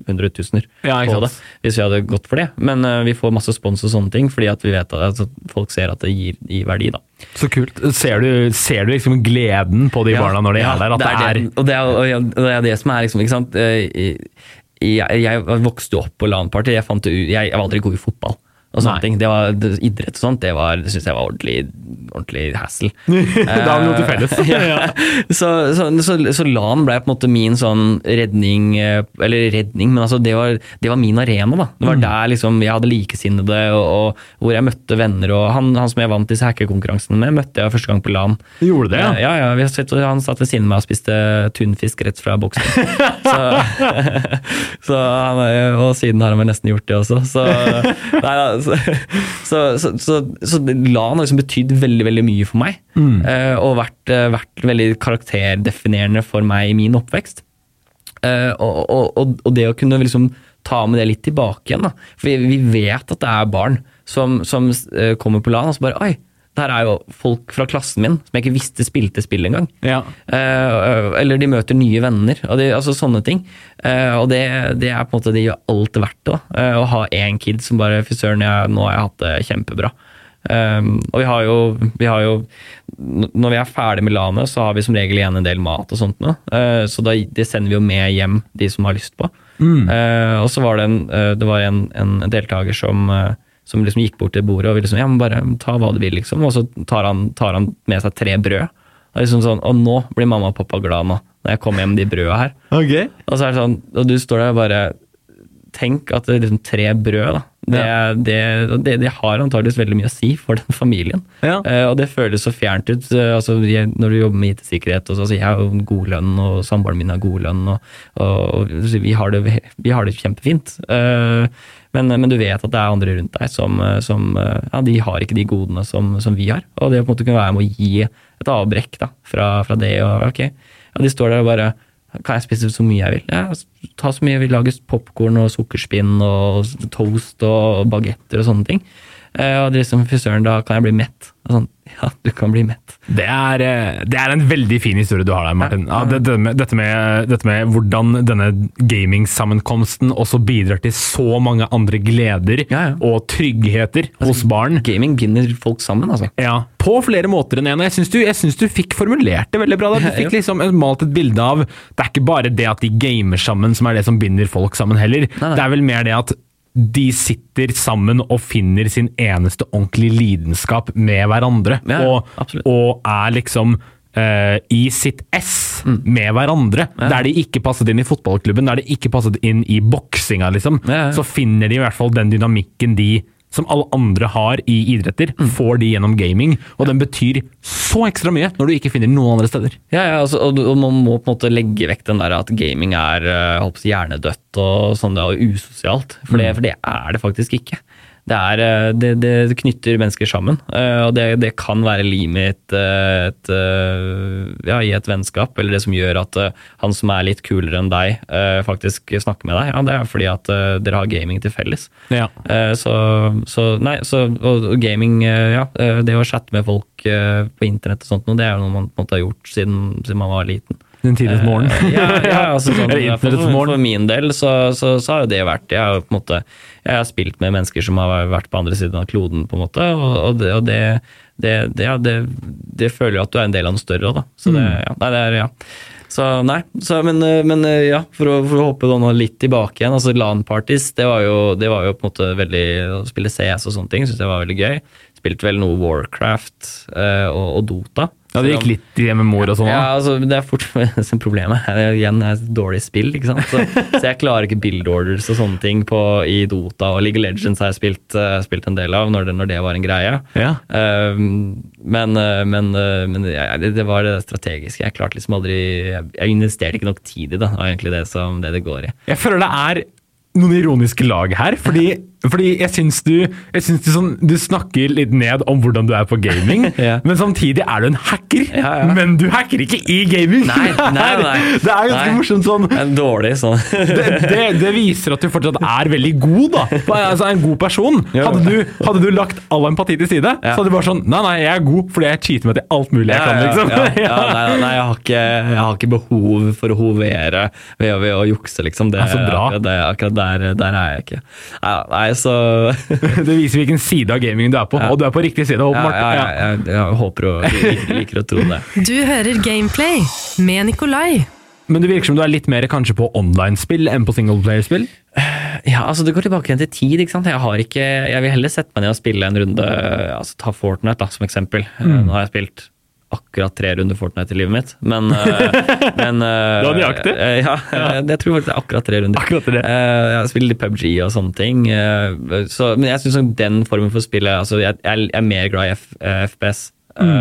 hundretusener Ja, på det hvis vi hadde gått for det. Men uh, vi får masse spons og sånne ting, fordi at vi vet at altså, folk ser at det gir, gir verdi. da. Så kult. Ser du, ser du liksom gleden på de barna når de Ja, er der? At det er, og, det er, og jeg- og det er det som er liksom, ikke sant Eh, Jeg, jeg vokste jo opp på LAN-party. Det jeg, jeg var aldri god i fotball. Og sånne Nei. ting. Det var, det, idrett og sånt, det, var- det syns jeg var ordentlig, ordentlig hassle. Da har vi noe til felles. ja. så, så, så, så LAN ble på en måte min sånn redning eh, Eller redning, men altså det var, det var min arena. da. Det var Mm. der liksom jeg hadde likesinnede, og, og hvor jeg møtte venner. og Han, han som jeg vant disse hackerkonkurransene med, møtte jeg første gang på LAN. Du Gjorde det, ja? Ja, ja, ja sett, han satt ved siden av meg og spiste tunfisk rett fra boksen. så, så han, og siden har han vel nesten gjort det også. Så, nei, da, så, så, så, så, LAN har liksom betydd veldig veldig mye for meg. eh, og vært, eh, vært veldig karakterdefinerende for meg i min oppvekst. Eh, og, og, og, det å kunne liksom ta med det litt tilbake igjen. Da. For vi, vi vet at det er barn som, som kommer på LAN og så bare Oi, det her er jo folk fra klassen min som jeg ikke visste spilte spill engang. Ja. Eh, eller de møter nye venner, det, altså sånne ting. Eh, og det, det er på en måte, det gjør alt verdt det. Eh, å ha én kid som bare Fy søren, nå har jeg hatt det kjempebra. Um, og vi har, jo, vi har jo Når vi er ferdig med LAN-et, så har vi som regel igjen en del mat og sånt nå. Eh, så da, det sender vi jo med hjem, de som har lyst på. Eh, og så var det en, det var en, en deltaker som, som liksom gikk bort til bordet og ville liksom, ja, men bare ta hva du vil, liksom. Og så tar han, tar han med seg tre brød. Og liksom sånn, og nå blir mamma og pappa glad nå, når jeg kommer hjem med de brøda her. Ok. Og så er det sånn, og du står der og bare Tenk at det er liksom tre brød da, Det, det, det, det har antageligvis veldig mye å si for den familien. Ja. Uh, og det føles så fjernt ut. Uh, altså, jeg, når du jobber med IT-sikkerhet, og så, altså, jeg har jo god lønn, og samboeren min har god lønn, og, og, og vi, har det, vi har det kjempefint. Eh, men, men du vet at det er andre rundt deg som, eh, som eh, ja, de har ikke de godene som, som vi har. Og det å på en måte kunne være med å gi et avbrekk da, fra, fra det. og ok, ja, De står der og bare kan jeg spise så mye jeg vil? Ja, ta så mye jeg vil. Lage popkorn og sukkerspinn og toast og bagetter og sånne ting. Eh, og er liksom, fy søren, da kan jeg bli mett. Og Sånn, ja, du kan bli mett. Det er, eh, det er en veldig fin historie du har der, Martin. Ja, det, det med, dette, med, dette med hvordan denne gamingsammenkomsten også bidrar til så mange andre gleder Ja, ja. og tryggheter hos barn. Gaming binder folk sammen, altså. Ja, På flere måter enn én. Jeg syns du, du fikk formulert det veldig bra. Da. Du fikk liksom malt et bilde av Det er ikke bare det at de gamer sammen som er det som binder folk sammen heller. nei. Det er vel mer det at de sitter sammen og finner sin eneste ordentlige lidenskap med hverandre. Ja, ja, og, og er liksom uh, i sitt ess Mm. med hverandre. Der de ikke passet inn i fotballklubben, der de ikke passet inn i boksinga, liksom. Ja, ja. Så finner de i hvert fall den dynamikken de som alle andre har i idretter, Mm. får de gjennom gaming. Og den betyr så ekstra mye når du ikke finner noen andre steder. Ja, ja altså, og, man må på en måte legge vekk den der at gaming er eh, å si, hjernedødt og sånn, og usosialt. For det, for det er det faktisk ikke. Det, er, eh, det, det knytter mennesker sammen, eh, og det, det kan være limet eh, ja, i et vennskap, eller det som gjør at han som er litt kulere enn deg, faktisk snakker med deg. Ja, det er fordi at dere har gaming til felles. Ja. Så, så nei, så, og gaming, ja. Det å chatte med folk på internett og sånt, det er jo noe man på en måte har gjort siden, siden man var liten. Den tidlige morgen. Ja, ja altså sånn, for, for min del så, så, så har jo det vært Jeg har jo på en måte Jeg har spilt med mennesker som har vært på andre siden av kloden, på en måte, og, og, det, og det, det, ja, det, det føler jo at du er en del av noe større òg, da. Så det, Mm. ja, nei, det er, ja. Så nei, så, men, eh, men eh, ja, for å, for å hoppe nå litt tilbake igjen. altså LAN-parties, det, var jo- det var jo på en måte veldig Å spille CS og sånne ting syns jeg var veldig gøy. Spilte vel noe Warcraft eh, og, og Dota. Ja, det gikk litt i med mor og sånn. Ja, altså, det er fort som problemet. Igjen, det er et dårlig spill, ikke sant. Så, så jeg klarer ikke build orders og sånne ting på, i Dota. Og League of Legends har jeg spilt, eh, spilt en del av når det, når det var en greie. Ja. Um, men eh, men, men ja, det, var det strategiske. Jeg klarte liksom aldri Jeg, investerte ikke nok tid i det. Var egentlig det som det, det går i. Jeg føler det er noen ironiske lag her, fordi, fordi jeg syns du, jeg syns du, sånn, du snakker litt ned om hvordan du er på gaming, Ja. men samtidig er du en hacker. Ja, ja. Men du hacker ikke i gaming! Nei, nei, nei. Det er ganske morsomt sånn. En dårlig sånn Det, det, det viser at du fortsatt er veldig god, da. Altså en god person. Hadde du, hadde du lagt all empati til side, så hadde du bare sånn Nei, nei, jeg er god fordi jeg cheater meg til alt mulig jeg kan, liksom. ja, nei, nei jeg, har ikke, jeg har ikke behov for å hovere ved, ved å jukse, liksom. Det, er så bra. Det, akkurat der, der er jeg ikke. Nei, nei så Det viser hvilken side av gamingen du er på, Ja. og du er på riktig side. åpenbart. ja, ja, Ja. jeg, jeg håper og liker, liker å tro det. Du hører Gameplay med Nikolai. Men det virker som du er litt mer kanskje på online-spill enn på singleplayerspill? Ja, altså Det går tilbake igjen til tid. ikke sant? Jeg har ikke, jeg vil heller sette meg ned og spille en runde altså Ta Fortnite da, som eksempel. Mm. Nå har jeg spilt akkurat tre runder Fortnite i livet mitt, men, eh, men eh, Det var nøyaktig. eh, Ja, jeg tror faktisk det er akkurat tre runder. Akkurat det. Jeg spilt litt PubG og sånne ting. Så, men jeg syns den formen for spill altså, jeg, jeg er mer glad i F, FPS. Mm.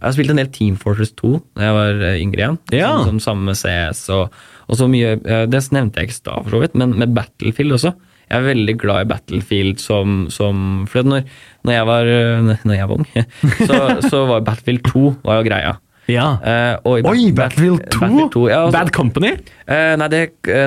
Jeg har spilt en del Team Fortress 2 da jeg var yngre igjen. Ja. Som, som samme CS og, og så mye Det nevnte jeg ikke i stad, for så vidt, men med Battlefield også. Jeg er veldig glad i Battlefield som, som For når, når, jeg var, eh, når jeg var ung, så, så var Battlefield 2 var jo greia. Ja. Uh, Oi, Bat- Battlefield 2? Battlefield 2 ja, også, Bad Company? Uh, nei, det,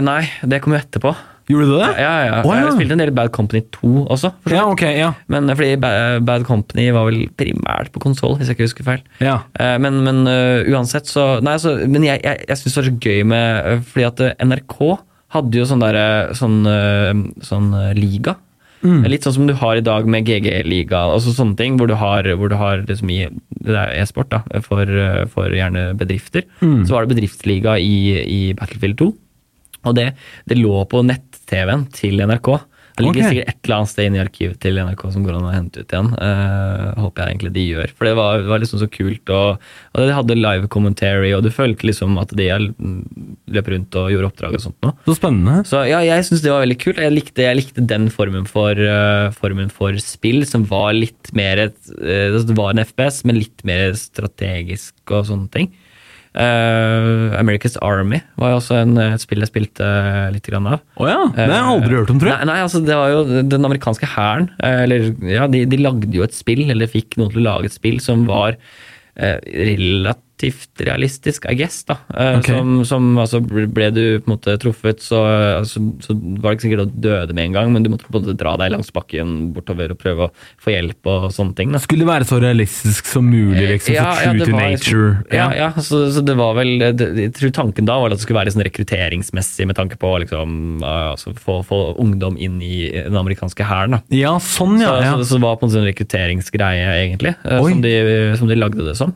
nei, det kom jo etterpå. Gjorde du det? Ja, ja. Å, ja. Jeg spilte en del Bad Company 2 også. Ja, vidt. ok, ja. Men fordi Ba- Bad Company var vel primært på konsoll, hvis jeg ikke husker feil. ja. Men, men uh, uansett, så Nei, så, men jeg, jeg, jeg syns det er så gøy med Fordi at NRK hadde jo sånn derre sånn, eh, sånn liga. liga. Litt sånn som du har i dag med GG-liga, altså sånne ting, hvor du har, hvor du har liksom i e-sport, da, for, eh, for gjerne bedrifter. Så var det bedriftsliga i, i Battlefield 2. Og det, det lå på nett-TV-en til NRK. Det ligger okay. sikkert et eller annet sted inne i arkivet til NRK som går an å hente ut igjen. Uh, håper jeg egentlig de gjør. For det var, det var liksom så kult. Og, og de hadde live commentary, og du følte liksom at de mm, løp rundt og gjorde oppdrag og sånt noe. Så spennende. Så ja, jeg syns det var veldig kult. Jeg likte, jeg likte den formen for, uh, formen for spill som var litt mer et, uh, Det var en FPS, men litt mer strategisk og sånne ting. Eh, America's Army var jo også en, et spill jeg spilte litt grann av. Å ja, det har jeg aldri hørt om, tror jeg. Nei, nei altså det var jo den amerikanske hæren. eh, Eller ja, de, de lagde jo et spill, eller fikk noen til å lage et spill som var eh, relativt realistisk, I guess. da. Okay. Som, som altså ble du på en måte truffet, så, altså, så var det ikke sikkert at du døde med en gang, men du måtte på en måte dra deg langs bakken bortover og prøve å få hjelp og sånne ting. da. Skulle det være så realistisk som mulig, liksom. Ja, så true ja, to nature. liksom- Ja, ja så, så det var vel det, Jeg tror tanken da var at det skulle være sånn rekrutteringsmessig med tanke på liksom, altså, få, få ungdom inn i den amerikanske hæren. Ja, sånn, ja. Så, ja. så, så det var på en sånn rekrutteringsgreie, egentlig, eh, som de, som de lagde det som.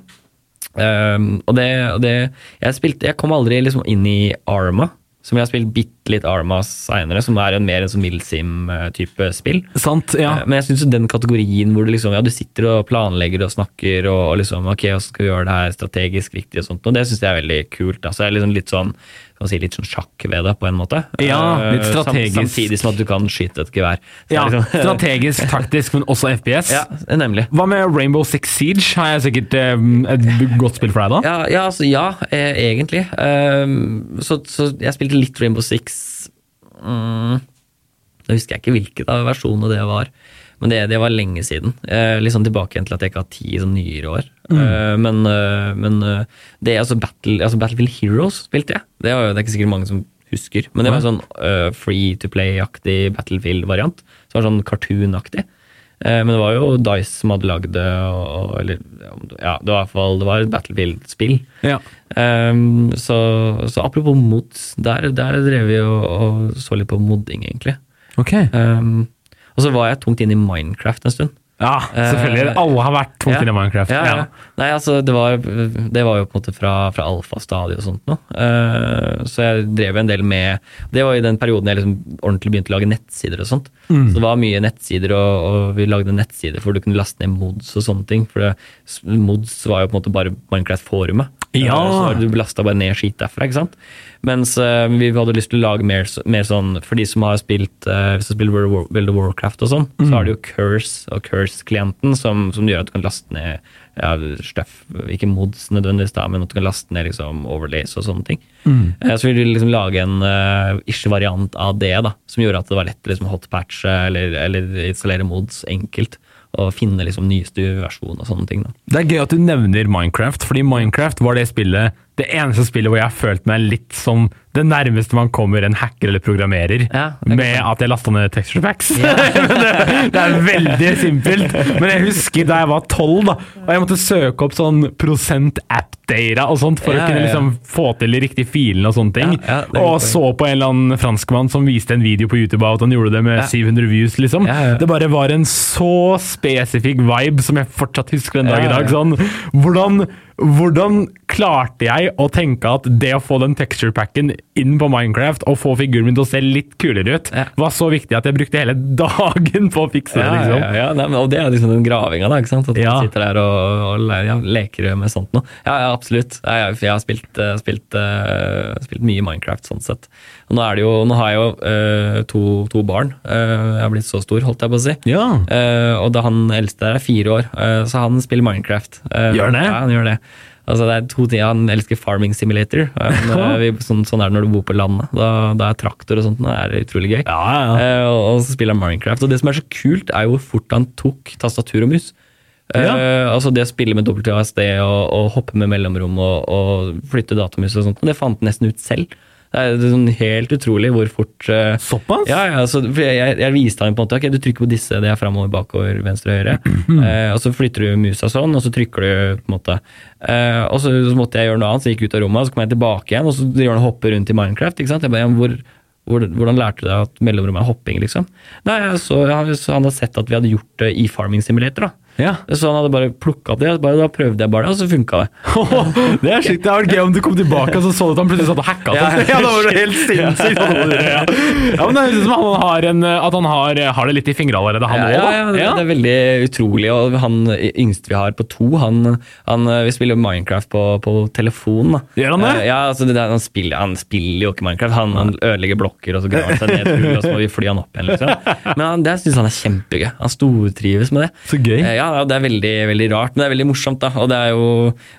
Um, og det, og det jeg, spilte, jeg kom aldri liksom inn i Arma, som jeg har spilt bitte litt Arma seinere, som er en mer en sånn Milsim-type spill. Sant, ja. Eh, Men jeg synes jo den kategorien hvor du liksom, ja, du sitter og planlegger og snakker og, og liksom, ok, hvordan skal vi gjøre det her strategisk riktig og sånt, og det syns jeg er veldig kult. Altså, jeg er liksom litt sånn, kan si, litt sånn sjakk ved det, på en måte. Ja, litt Eh, strategisk. Samtidig som at du kan skyte et gevær. Så ja. liksom- Strategisk, taktisk, men også FPS. ja, nemlig. Hva med Rainbow Six Siege? Har jeg sikkert eh, et godt spill for deg da? Ja, ja, altså, ja eh, egentlig. Ehm, så, så jeg spilte litt Rainbow Six mm, Da husker jeg ikke hvilken av versjonene det var. Men det, det var lenge siden. Eh, litt sånn tilbake igjen til at jeg ikke har tid i sånn nyere år. Eh, men eh, men eh, det altså, Battle, altså Battlefield Heroes spilte jeg. Det, var det er ikke sikkert mange som husker. Men det var en sånn uh, free to play-aktig Battlefield-variant. Som var sånn cartoon-aktig. Uh, Men det var jo Dice som hadde lagd det, og, eller ja, det var i hvert fall det var et Battlefield-spill. Ja. Um, så, så apropos mods, der, der drev vi og, og så litt på modding, egentlig. Ok. Um, og så var jeg tungt inn i Minecraft en stund. Ja, selvfølgelig. Uh, Alle har vært tungt ja. inne i Minecraft. Ja, ja. Nei, altså, det var, det var jo på en måte fra, fra alfastadiet og sånt noe. Uh, så jeg drev en del med Det var i den perioden jeg liksom ordentlig begynte å lage nettsider og sånt. Mm. Så det var mye nettsider, og, og vi lagde nettsider for du kunne laste ned mods og sånne ting. For det, mods var jo på en måte bare Minecraft-forumet. Ja. Uh, så du lasta bare ned skit derfra, ikke sant. Mens uh, vi hadde lyst til å lage mer, mer sånn For de som har spilt uh, Hvis du spiller World of War- World of Warcraft og sånn, så har du jo Curse og Curse-klienten som, som gjør at du kan laste ned ja, stuff, ikke mods nødvendigvis, da, men at du kan laste ned liksom, overlays og sånne ting. Eh, Så ville vi liksom lage en uh, ish-variant av det, da, som gjorde at det var lett å liksom, hotpatche eller, eller installere mods enkelt. Og finne liksom nyeste versjon og sånne ting. da. Det er gøy at du nevner Minecraft, fordi Minecraft var det spillet det eneste spillet hvor jeg har følt meg litt som det nærmeste man kommer en hacker eller programmerer, Ja, med at jeg lasta ned texture packs. Ja. det, det er veldig simpelt. Men jeg husker da jeg var tolv, og jeg måtte søke opp sånn prosent app-data og sånt for Ja, å kunne liksom få til de riktige filene og sånne ting. Og så på en eller annen franskmann som viste en video på YouTube av at han gjorde det med Ja. 700 views, liksom. Det bare var en så spesifikk vibe som jeg fortsatt husker den dag i dag. Sånn, hvordan, hvordan klarte jeg å tenke at det å få den texture packen inn på Minecraft og få figuren min til å se litt kulere ut, Ja. var så viktig at jeg brukte hele dagen på å fikse det. Ja, liksom. ja, ja, men, og det er liksom den gravinga, da. ikke sant? At Ja. man sitter der og, og ja, leker med sånt noe. Ja, ja, absolutt. Ja, jeg, jeg har spilt, eh, spilt, uh, spilt mye Minecraft sånn sett. Og nå, er det jo, nå har jeg jo uh, to, to barn. Uh, jeg har blitt så stor, holdt jeg på å si. Ja. Og da han eldste der er fire år, så han spiller Minecraft. Gjør han det? Ja, han gjør det. Altså, det er to ting. Han elsker Farming Simulator. Eh, men, eh, sånn, sånn er det når du bor på landet. Da, da er traktor og sånt det er utrolig gøy. Ja, ja, ja. Eh, og, og så spiller han Minecraft. Og det som er så kult, er jo hvor fort han tok tastatur og mus. Ja. Eh, altså Det å spille med WASD og, og hoppe med mellomrom og, og flytte datamus og sånt, det fant han nesten ut selv. Det er sånn helt utrolig hvor fort uh, Såpass? ja, ja, så, for jeg, jeg viste ham på en måte, ok, du trykker på disse, det er fremover, bakover, venstre, høyre. Uh, og så flytter du musa sånn, og så trykker du på en måte. Uh, og så, så måtte jeg gjøre noe annet, så jeg gikk ut av rommet, og så kom jeg tilbake igjen, og så driver han og hopper rundt i Minecraft. ikke sant? Jeg bare, hvor, hvor, hvordan lærte du deg at mellomrommet er hopping, liksom? Nei, så, ja, så han har sett at vi hadde gjort det i Farming Simulator, da. Ja. Så han hadde bare plukka opp det, og bare, da prøvde jeg bare det, og så funka det. det er sjukt. Det hadde vært gøy om du kom tilbake og så så du at han plutselig satt og hacka. Ja. Ja, det var helt sinnssykt. Ja. men det høres ut som han har, en, at han har, har det litt i fingra allerede, han òg. ja, ja, det, det er veldig utrolig. Og han yngste vi har på to, han, han vi spiller Minecraft på, på telefon. Da. Gjør han det? Eh, Ja, altså det der, han, spiller, han spiller jo ikke Minecraft. Han, han ødelegger blokker, og så graver han seg ned og så må vi fly han opp igjen. Liksom. Men han, det syns han er kjempegøy. Han stortrives med det. Så gøy. Eh, Ja, ja, det er veldig, veldig rart, men det er veldig morsomt. da, og det er jo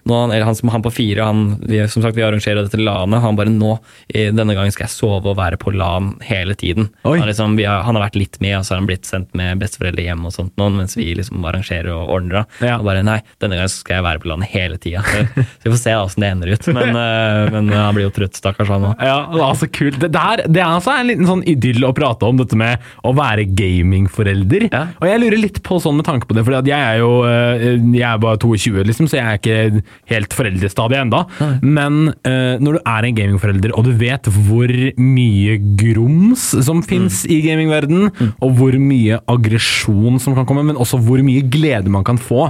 han, eller han han på fire, han, vi, som sagt, vi arrangerer dette LAN-et. Han bare nå, denne gangen skal jeg sove og være på LAN hele tiden. Han, liksom, vi har, han har vært litt med, og så har han blitt sendt med besteforeldre hjem og sånt nå, mens vi liksom arrangerer og ordner. da. Ja. Og bare nei, denne gangen skal jeg være på LAN hele tida. Så, vi får se åssen det ender ut. Men, eh, men han blir jo trøtt, stakkars han òg. Ja, er kult. Det, der, det er altså en liten sånn idyll å prate om, dette med å være gamingforelder. Ja. Og jeg lurer litt på sånn med tanke på det, for jeg er jo eh, jeg er bare 22, liksom, så jeg er ikke helt foreldrestadiet enda. Men eh, når du er en gamingforelder, og du vet hvor mye grums som fins i gamingverden, og hvor mye aggresjon som kan komme, men også hvor mye glede man kan få,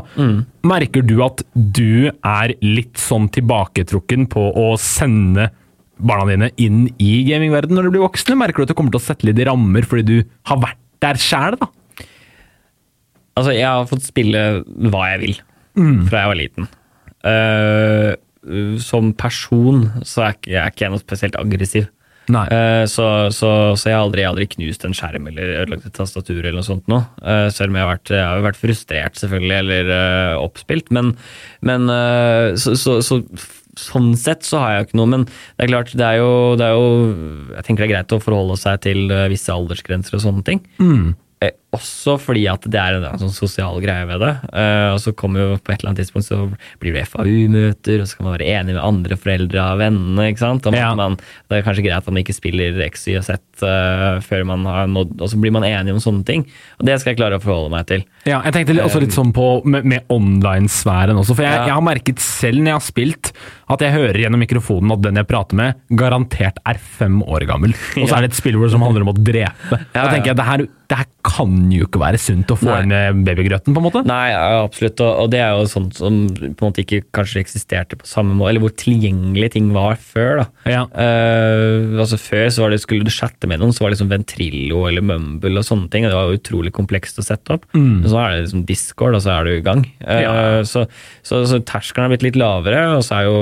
merker du at du er litt sånn tilbaketrukken på å sende barna dine inn i gamingverden når de blir voksne? Merker du at du kommer til å sette litt rammer fordi du har vært der sjæl, da? Altså, jeg har fått spille hva jeg vil Mm. fra jeg var liten. Uh, som person så er jeg er ikke jeg noe spesielt aggressiv. Eh, så, så, så jeg har aldri, aldri knust en skjerm eller ødelagt et tastatur eller noe sånt noe. Eh, selv om jeg har vært, jeg har vært frustrert, selvfølgelig, eller eh, oppspilt. Men, men så, så, så sånn sett så har jeg jo ikke noe. Men det er klart, det er jo, det er jo Jeg tenker det er greit å forholde seg til visse aldersgrenser og sånne ting. Eh, også fordi at det er en, en sånn sosial greie ved det. Uh, og så kommer jo på et eller annet tidspunkt så blir det FAU-møter, og så kan man være enig med andre foreldre av vennene. ikke sant? Om Ja. man, det er kanskje greit at man ikke spiller X, Y og Z uh, før man har nådd Og så blir man enig om sånne ting. Og det skal jeg klare å forholde meg til. Ja, jeg tenkte også litt sånn på med, med online-sfæren også, for jeg, Ja. jeg har merket selv når jeg har spilt, at jeg hører gjennom mikrofonen at den jeg prater med, garantert er fem år gammel. Og så er det et spillord som handler om å drepe. Da tenker jeg, det her, det her kan jo ikke være sunt å få Nei. inn med babygrøten, på en måte. Nei, ja, absolutt. Og, og det er jo sånt som på en måte ikke kanskje eksisterte på samme måte, eller hvor tilgjengelig ting var før. da. Ja. Uh, altså Før så var det, skulle du chatte med noen, så var det liksom Ventrilo eller Mumble og sånne ting. og Det var utrolig komplekst å sette opp. Men så er det liksom Discord, og så er du i gang. Uh, Ja. Så, så, så terskelen har blitt litt lavere, og så er jo,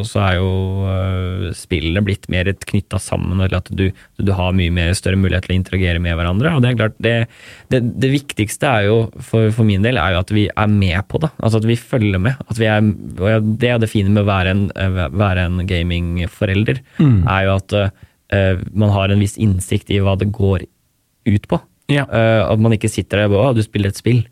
og så er jo uh, spillene blitt mer knytta sammen, eller at du, du har mye mer større mulighet til å interagere med hverandre. og Det er klart, det, det, det viktigste er jo for, for min del er jo at vi er med på det. Altså at vi følger med. At vi er, og det er det fine med å være en, eh, være en gamingforelder, er jo at uh, man har en viss innsikt i hva det går ut på. Ja. Uh, at man ikke sitter der og bare, «Å, du spiller et spill.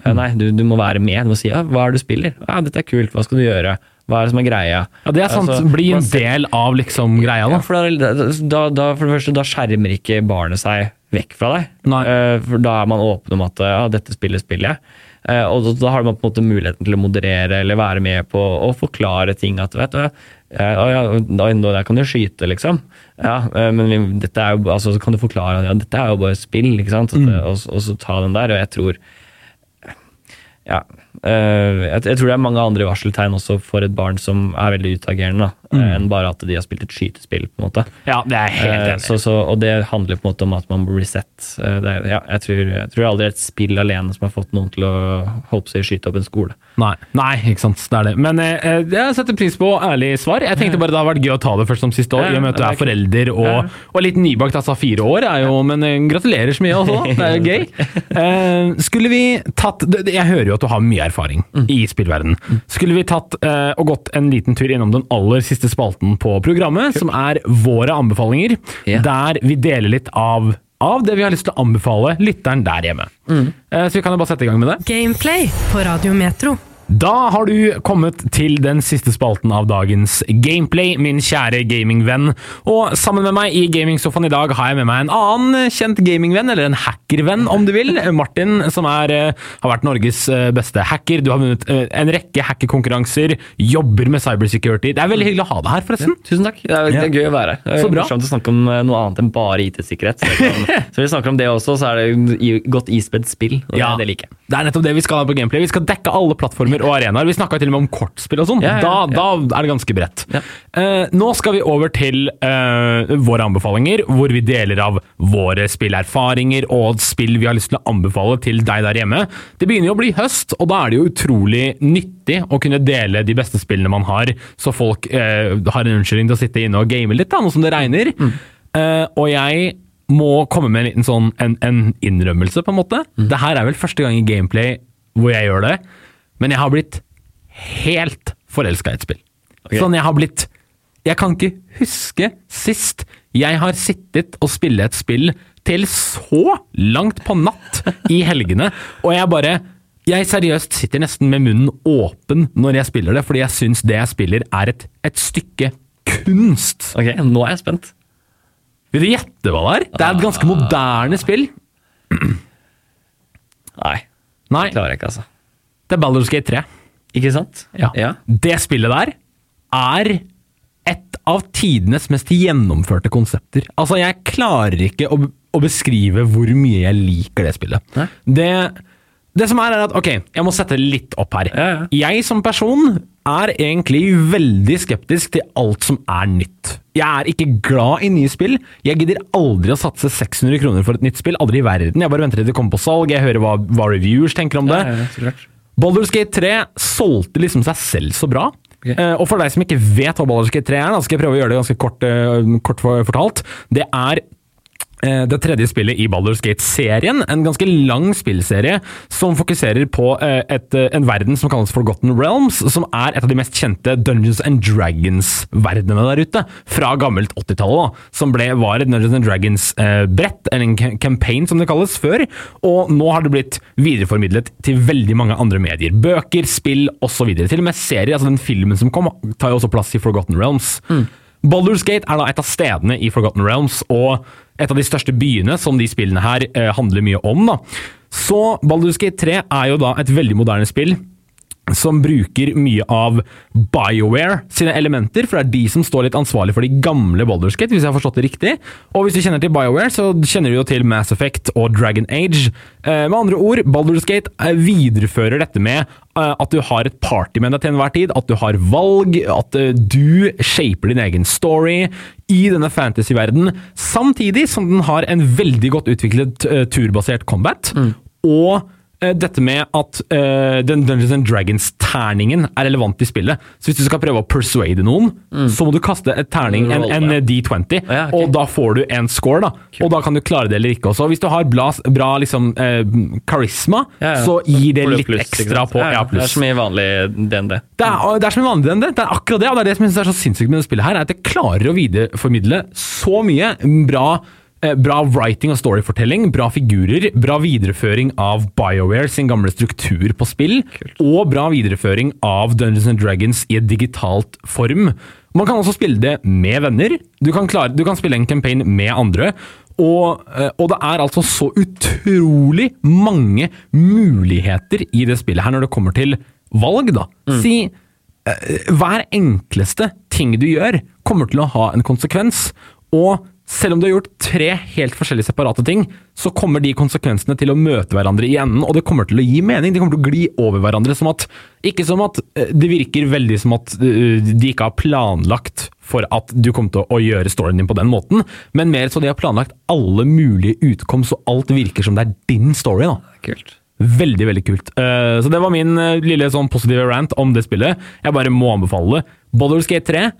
Eh, Nei, du, du må være med. Du må si ja, hva er det du spiller? Ja, dette er kult, hva skal du gjøre? Hva er det som er greia? Ja, det er sant. Altså, Bli en del av liksom greia, ja, for da, da, da, for det første, da skjermer ikke barnet seg vekk fra deg. Eh, for da er man åpen om at ja, dette spillet spiller jeg. Uh, og da, da har man på en måte muligheten til å moderere eller være med på å forklare ting. At vet du, å ja, da, der kan du skyte, liksom. Ja, eh, men vi, dette er jo, altså, så kan du forklare ja, dette er jo bare spill, ikke sant. Mm. og, og så ta den der. Og jeg tror ja, jeg, jeg tror det er mange andre varseltegn også for et barn som er veldig utagerende, eh, enn bare at de har spilt et skytespill. på en måte. Ja, det er helt Eh, enig. så, så, og det handler på en måte om at man blir sett. Eh, er- ja, jeg, tror, jeg tror aldri et spill alene som har fått noen til å håpe seg skyte opp en skole. Nei, nei, ikke sant. Det er det. Men eh, jeg setter pris på ærlig svar. Jeg tenkte bare det har vært gøy å ta det først som siste år, i og med at du er er forelder og, og litt nybakt. Altså fire år er jo Men eh, gratulerer så mye også, det er jo gøy. Eh, skulle vi tatt Jeg hører jo at du har mye erfaring i spillverden. Skulle vi tatt eh, og gått en liten tur innom den aller siste spalten på programmet, som er våre anbefalinger, yeah. der vi deler litt av av det vi har lyst til å anbefale lytteren der hjemme. Eh, så vi kan jo bare sette i gang med det. Gameplay på Radio Metro. Da har du kommet til den siste spalten av dagens gameplay, min kjære gamingvenn. Og sammen med meg i gamingsofaen i dag har jeg med meg en annen kjent gamingvenn, eller en hackervenn om du vil. Martin, som er, eh, har vært Norges eh, beste hacker. Du har vunnet eh, en rekke hackerkonkurranser, jobber med cybersecurity. Det er veldig hyggelig å ha deg her, forresten. Tusen takk. Det er, det er gøy å være her. Er Så bra. morsomt å snakke om noe annet enn bare IT-sikkerhet. Så, vi snakker om det også, så er det godt ispedd spill. Og Ja. det, det liker jeg. Det er nettopp det vi skal ha på Gameplay. Vi skal dekke alle plattformer og arenaer. Vi snakka til og med om kortspill og sånn. Ja, ja, da, da er det ganske bredt. Eh, nå skal vi over til uh, våre anbefalinger, hvor vi deler av våre spillerfaringer og spill vi har lyst til å anbefale til deg der hjemme. Det begynner jo å bli høst, og da er det jo utrolig nyttig å kunne dele de beste spillene man har, så folk uh, har en unnskyldning til å sitte inne og game litt, da, nå som det regner. Eh, og jeg må komme med en liten sånn en, en innrømmelse, på en måte. Det her er vel første gang i gameplay hvor jeg gjør det, men jeg har blitt helt forelska i et spill. Okay. Sånn jeg har blitt Jeg kan ikke huske sist jeg har sittet og spille et spill til så langt på natt i helgene, og jeg bare jeg seriøst sitter nesten med munnen åpen når jeg spiller det, fordi jeg syns det jeg spiller er et, et stykke kunst. Ok, Nå er jeg spent. Vil du gjette hva det er? Det er et ganske moderne spill. Nei, Nei, det klarer jeg ikke, altså. Det er Baldur's Gate 3. Ikke sant? Ja. Det spillet der er et av tidenes mest gjennomførte konsepter. Altså, jeg klarer ikke å, å beskrive hvor mye jeg liker det spillet. Det, det som er, er at Ok, jeg må sette litt opp her. Ja, ja. Jeg som person er egentlig veldig skeptisk til alt som er nytt. Jeg er ikke glad i nye spill. Jeg gidder aldri å satse 600 kroner for et nytt spill. Aldri i verden. Jeg bare venter til det kommer på salg. Jeg hører hva, hva reviewers tenker om det. Ja, ja. Baldur's Gate 3 solgte liksom seg selv så bra. Okay. Uh, og for deg som ikke vet hva Baldur's Gate 3 er, da skal jeg prøve å gjøre det ganske kort, uh, kort fortalt. Det er det tredje spillet i Baldur's Gate-serien. En ganske lang spillserie som fokuserer på eh, et, eh, en verden som kalles Forgotten Realms, som er et av de mest kjente Dungeons and Dragons-verdenene der ute. Fra gammelt 80-tallet. Som ble, var et Dungeons and Dragons-brett, eller en campaign som det kalles, før. Og nå har det blitt videreformidlet til veldig mange andre medier. Bøker, spill osv. Til og med serier. altså Den filmen som kom, tar jo også plass i Forgotten Realms. Baldur's Gate er da et av stedene i Forgotten Realms, og et av de største byene som de spillene her eh, handler mye om. da. Så Baldur's Gate 3 er jo da et veldig moderne spill som bruker mye av BioWare sine elementer, for det er de som står litt ansvarlig for de gamle Baldur's Gate, hvis jeg har forstått det riktig. Og hvis du kjenner til BioWare, så kjenner du jo til Mass Effect og Dragon Age. Eh, med andre ord, Baldur's Gate eh, viderefører dette med eh, at du har et party med deg til enhver tid, at du har valg, at du shaper din egen story i denne fantasy-verden, samtidig som den har en veldig godt utviklet turbasert combat. Og eh, dette med at uh, den Dungeons and Dragons-terningen er relevant i spillet. Så hvis du skal prøve å persuade noen, så må du kaste et terning, en, en D20, Ja, okay. og da får du en score. da. Og da kan du klare det eller ikke også. Hvis du har bra, bra liksom, uh, karisma, Ja, ja. så gir det litt pluss, ekstra på. Ja, ja. Det er som i vanlig DND. Det er, det er som i vanlig DND. Det er akkurat det, og det er det som jeg synes er så sinnssykt med det spillet her, er at det klarer å videreformidle så mye bra eh, Bra writing og storyfortelling, bra figurer, bra videreføring av BioWare sin gamle struktur på spill, og bra videreføring av Dungeons and Dragons i et digitalt form. Man kan også spille det med venner. Du kan, klare, du kan spille en campaign med andre. Og, eh, og det er altså så utrolig mange muligheter i det spillet her når det kommer til valg, da. Si eh, hver enkleste ting du gjør, kommer til å ha en konsekvens. Og selv om du har gjort tre helt forskjellige separate ting, så kommer de konsekvensene til å møte hverandre i enden, og det kommer til å gi mening. De kommer til å gli over hverandre. som at, Ikke som at eh, det virker veldig som at eh, de ikke har planlagt for at du kommer til å gjøre storyen din på den måten, men mer så de har planlagt alle mulige utkom, så alt virker som det er din story. da. Kult. Veldig, veldig kult. Eh, så det var min lille sånn positive rant om det spillet. Jeg bare må anbefale det. Gate 3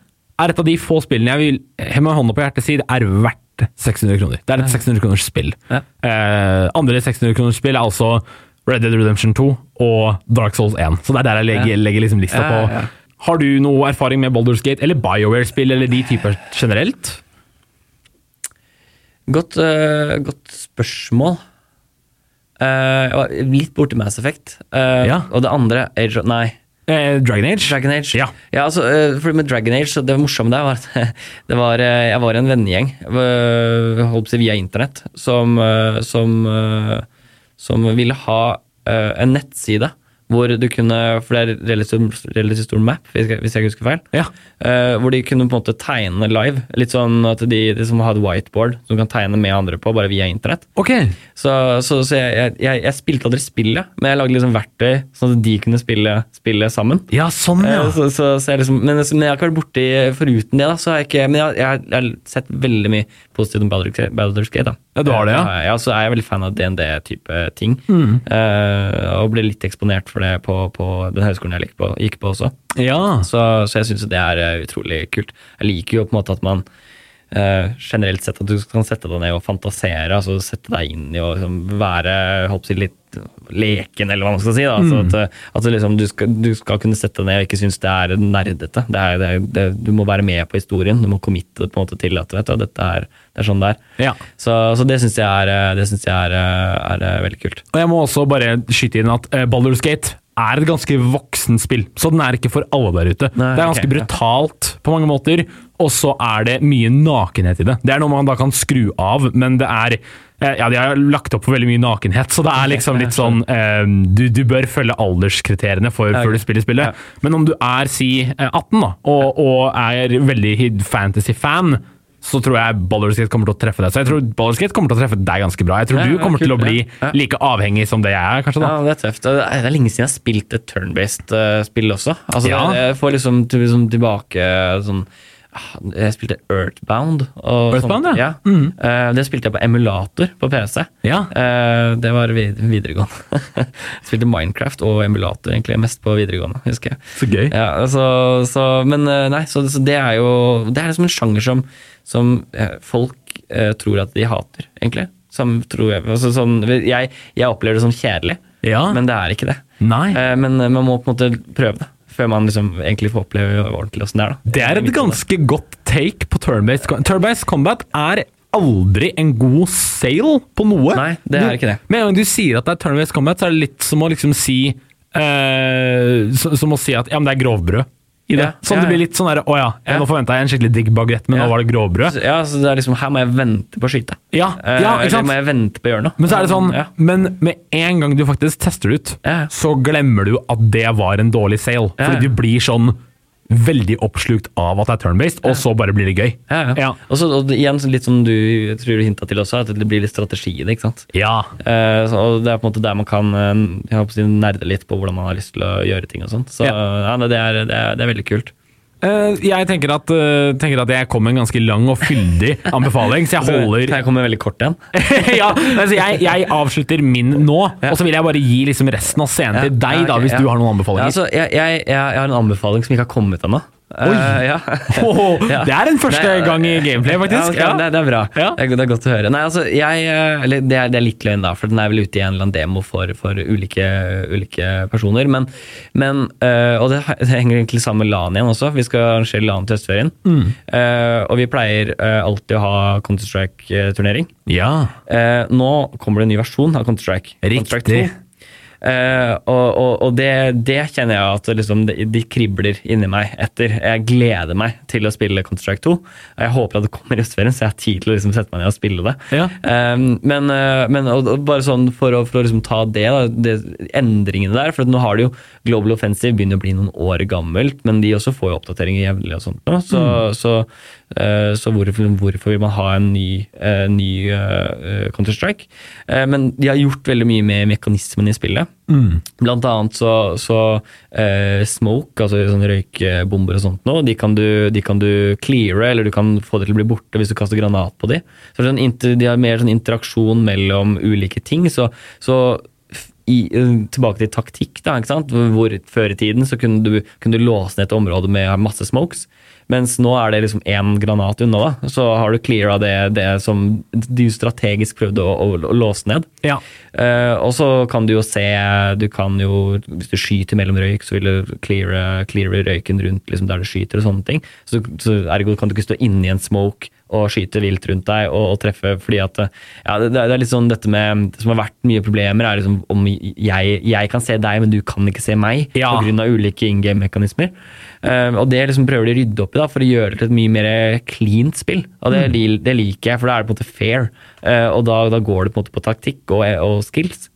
er et av de få spillene jeg vil med hånda på hjertet si det er verdt 600 kroner. Det er et 600 kroners spill. Ja. Eh, andre 600 kroners spill er altså Red Dead Redemption 2 og Dark Souls 1. Så det er der jeg legger, legger liksom lista på. Har du noe erfaring med Baldur's Gate eller BioWare-spill eller de typer generelt? Godt, uh, godt spørsmål. Uh, jeg var litt borti Mass Effect. Uh, Ja. Og det andre Age of, Nei, Eh, Dragon Age? Dragon Age. Ja. altså, eh, for med Dragon Age, så det morsomme der var at det var, eh, jeg var en vennegjeng holdt via internett som, som, som ville ha en nettside hvor du kunne For det er relativt, relativt stor map, hvis jeg, hvis jeg husker feil. Ja. Uh, hvor de kunne på en måte tegne live. Litt sånn at de, de som hadde whiteboard, som kan tegne med andre på, bare via internett. Ok. Så, så, så jeg, jeg, jeg spilte aldri spillet, men jeg lagde liksom verktøy sånn at de kunne spille, spille sammen. Ja, sånn, ja. Uh, Så, liksom, men, men jeg har ikke vært borti foruten det. da, så har jeg ikke, Men jeg, har sett veldig mye positivt om Baldur's Gate- da. Ja, du har det, ja? Ja, så er jeg veldig fan av DND-type ting. Mm. Uh, og ble litt eksponert for det på, på den høyskolen jeg gikk på, gikk på også. Ja. Så, så jeg syns det er eh, utrolig kult. Jeg liker jo på en måte at man eh, generelt sett at du kan sette deg ned og fantasere, altså sette deg inn i å liksom, være si, litt leken, eller hva man skal si. Da. Altså, at, eh, at liksom, du, skal, du skal kunne sette deg ned og ikke synes det er nerdete. Det er, det er, det, du må være med på historien. Du må committe på en måte til at vet du, dette er, det er sånn det er. Ja. Så, så det syns jeg, er, det synes jeg er, eh, veldig kult. Og jeg må også bare skyte inn at uh, Baldur's Gate er et ganske voksen spill, så den er ikke for alle der ute. Nei, det er ganske ok, ja. brutalt på mange måter, og så er det mye nakenhet i det. Det er noe man da kan skru av, men det er eh, ja, De har lagt opp for veldig mye nakenhet, så det er liksom litt sånn eh, du, du bør følge alderskriteriene for, okay. før du spiller spillet. Men om du er si eh, 18 da, og, og er veldig fantasy-fan, så tror jeg Baldur's Gate kommer til å treffe deg. Så jeg tror Baldur's Gate kommer til å treffe deg ganske bra. Jeg tror Ja, du kommer til å bli like avhengig som det jeg er, kanskje. da. Ja, det er tøft. Det er, lenge siden jeg har spilt et turn-based eh, spill også. Altså, Ja. jeg får liksom, liksom tilbake sånn ah, Jeg spilte Earthbound. Og Earthbound, sånt. ja. Mm. Eh, det spilte jeg på emulator på PC. Ja. Eh, det var videregående. jeg spilte Minecraft og emulator egentlig mest på videregående, husker jeg. Så gøy. Ja, så, så, men eh, nei, så, så det er jo Det er liksom en sjanger som, som eh, folk eh, tror at de hater, egentlig. Som tror jeg, altså, sånn, jeg, jeg opplever det som kjedelig, Ja. men det er ikke det. Eh, men eh, man må på en måte prøve det, før man liksom egentlig får oppleve ordentlig åssen det er. Da. Det er et ganske godt take på turn-based combat. Turn-based combat er aldri en god sale på noe. Nei, det er Du- ikke det. Med en gang du sier at det er turn-based combat, så er det litt som å liksom si eh, som, Som å si at ja, men det er grovbrød i det. Sånn det blir litt sånn derre Å ja, nå forventa jeg en skikkelig digg bagett, men nå var det grovbrød. Ja, så det er liksom, Her må jeg vente på å skyte. Ja, Eh, ja, ikke Eller sant? må jeg vente på å gjøre noe. Men så er det sånn. Men med en gang du faktisk tester det ut, så glemmer du at det var en dårlig sale. Fordi du blir sånn veldig oppslukt av at det er turn-based, og så bare blir det gøy. Ja, ja. Ja. Og så og igjen litt som du tror du hinta til også, at det blir litt strategi i det. ikke sant? Ja. Eh, så, og Det er på en måte der man kan eh, jeg håper nerde litt på hvordan man har lyst til å gjøre ting. og sånt. Så Ja. ja, det, er, det, er, det er veldig kult. Eh, jeg tenker at, eh, tenker at jeg kom med en ganske lang og fyldig anbefaling, så jeg Kan jeg komme veldig kort igjen? ja, altså jeg, jeg avslutter min nå, og så vil jeg bare gi liksom resten av scenen til deg, Ja, da, hvis ja. du har noen Ja, anbefalinger. altså, jeg, jeg, jeg har en anbefaling som ikke har kommet ennå. Eh, ja. Det er en første Nei, gang i gameplay, faktisk. Ja. Det, det er bra. Ja. Det, er, godt å høre. Nei, altså, jeg, eh, eller det er, det er litt løgn, da, for den er vel ute i en eller annen demo for, for ulike, ulike personer. Men, men uh, Og det, henger egentlig sammen med LAN igjen også. Vi skal arrangere LAN til høstferien. Mm. Uh, og vi pleier alltid å ha Counter-Strike-turnering. ja. Nå kommer det en ny versjon av Counter-Strike. Riktig. 2. Eh, og og, og det, det kjenner jeg at liksom, de, de kribler inni meg etter. Jeg gleder meg til å spille Counter-Strike 2. Og Jeg håper at det kommer i høstferien, så jeg har tid til å liksom sette meg ned og spille det. Ja. Eh, men eh, men og, og bare sånn for å, for å liksom ta det, da, det, endringene der. For nå har det jo Global Offensive begynner å bli noen år gammelt, men de også får jo oppdateringer jevnlig og sånt nå. Så, så, eh, så hvorfor, hvorfor vil man ha en ny, eh, ny uh, Counter-Strike? Eh, men de har gjort veldig mye med mekanismen i spillet. Blant annet så, så eh, smoke, altså sånne røykebomber og sånt nå, de kan, du, de kan du cleare, eller du kan få det til å bli borte hvis du kaster granat på de. Så sånn, inter- de har mer sånn interaksjon mellom ulike ting. Så, så i, eh, tilbake til taktikk, da, ikke sant? hvor før i tiden så kunne du, kunne du låse ned et område med masse smokes. Mens nå er det liksom én granat unna, da. så har du cleara det, det som du strategisk prøvde å, å, å låse ned. Ja. Uh, og så kan du jo se du kan jo, Hvis du skyter mellom røyk, så vil du cleare, cleare røyken rundt liksom der du skyter. og sånne ting. Så, så ergo kan du ikke stå inni en smoke og skyte vilt rundt deg og, og treffe. fordi at ja, det, det er litt sånn dette med Det som har vært mye problemer, er liksom om jeg, jeg kan se deg, men du kan ikke se meg. Ja. Pga. ulike in game-mekanismer. Uh, og det liksom prøver de å rydde opp i da, for å gjøre det til et mye mer cleant spill. Og det, Mm. det liker jeg, for da er det på en måte fair. Uh, og da, da går det på en måte på taktikk og, og skills.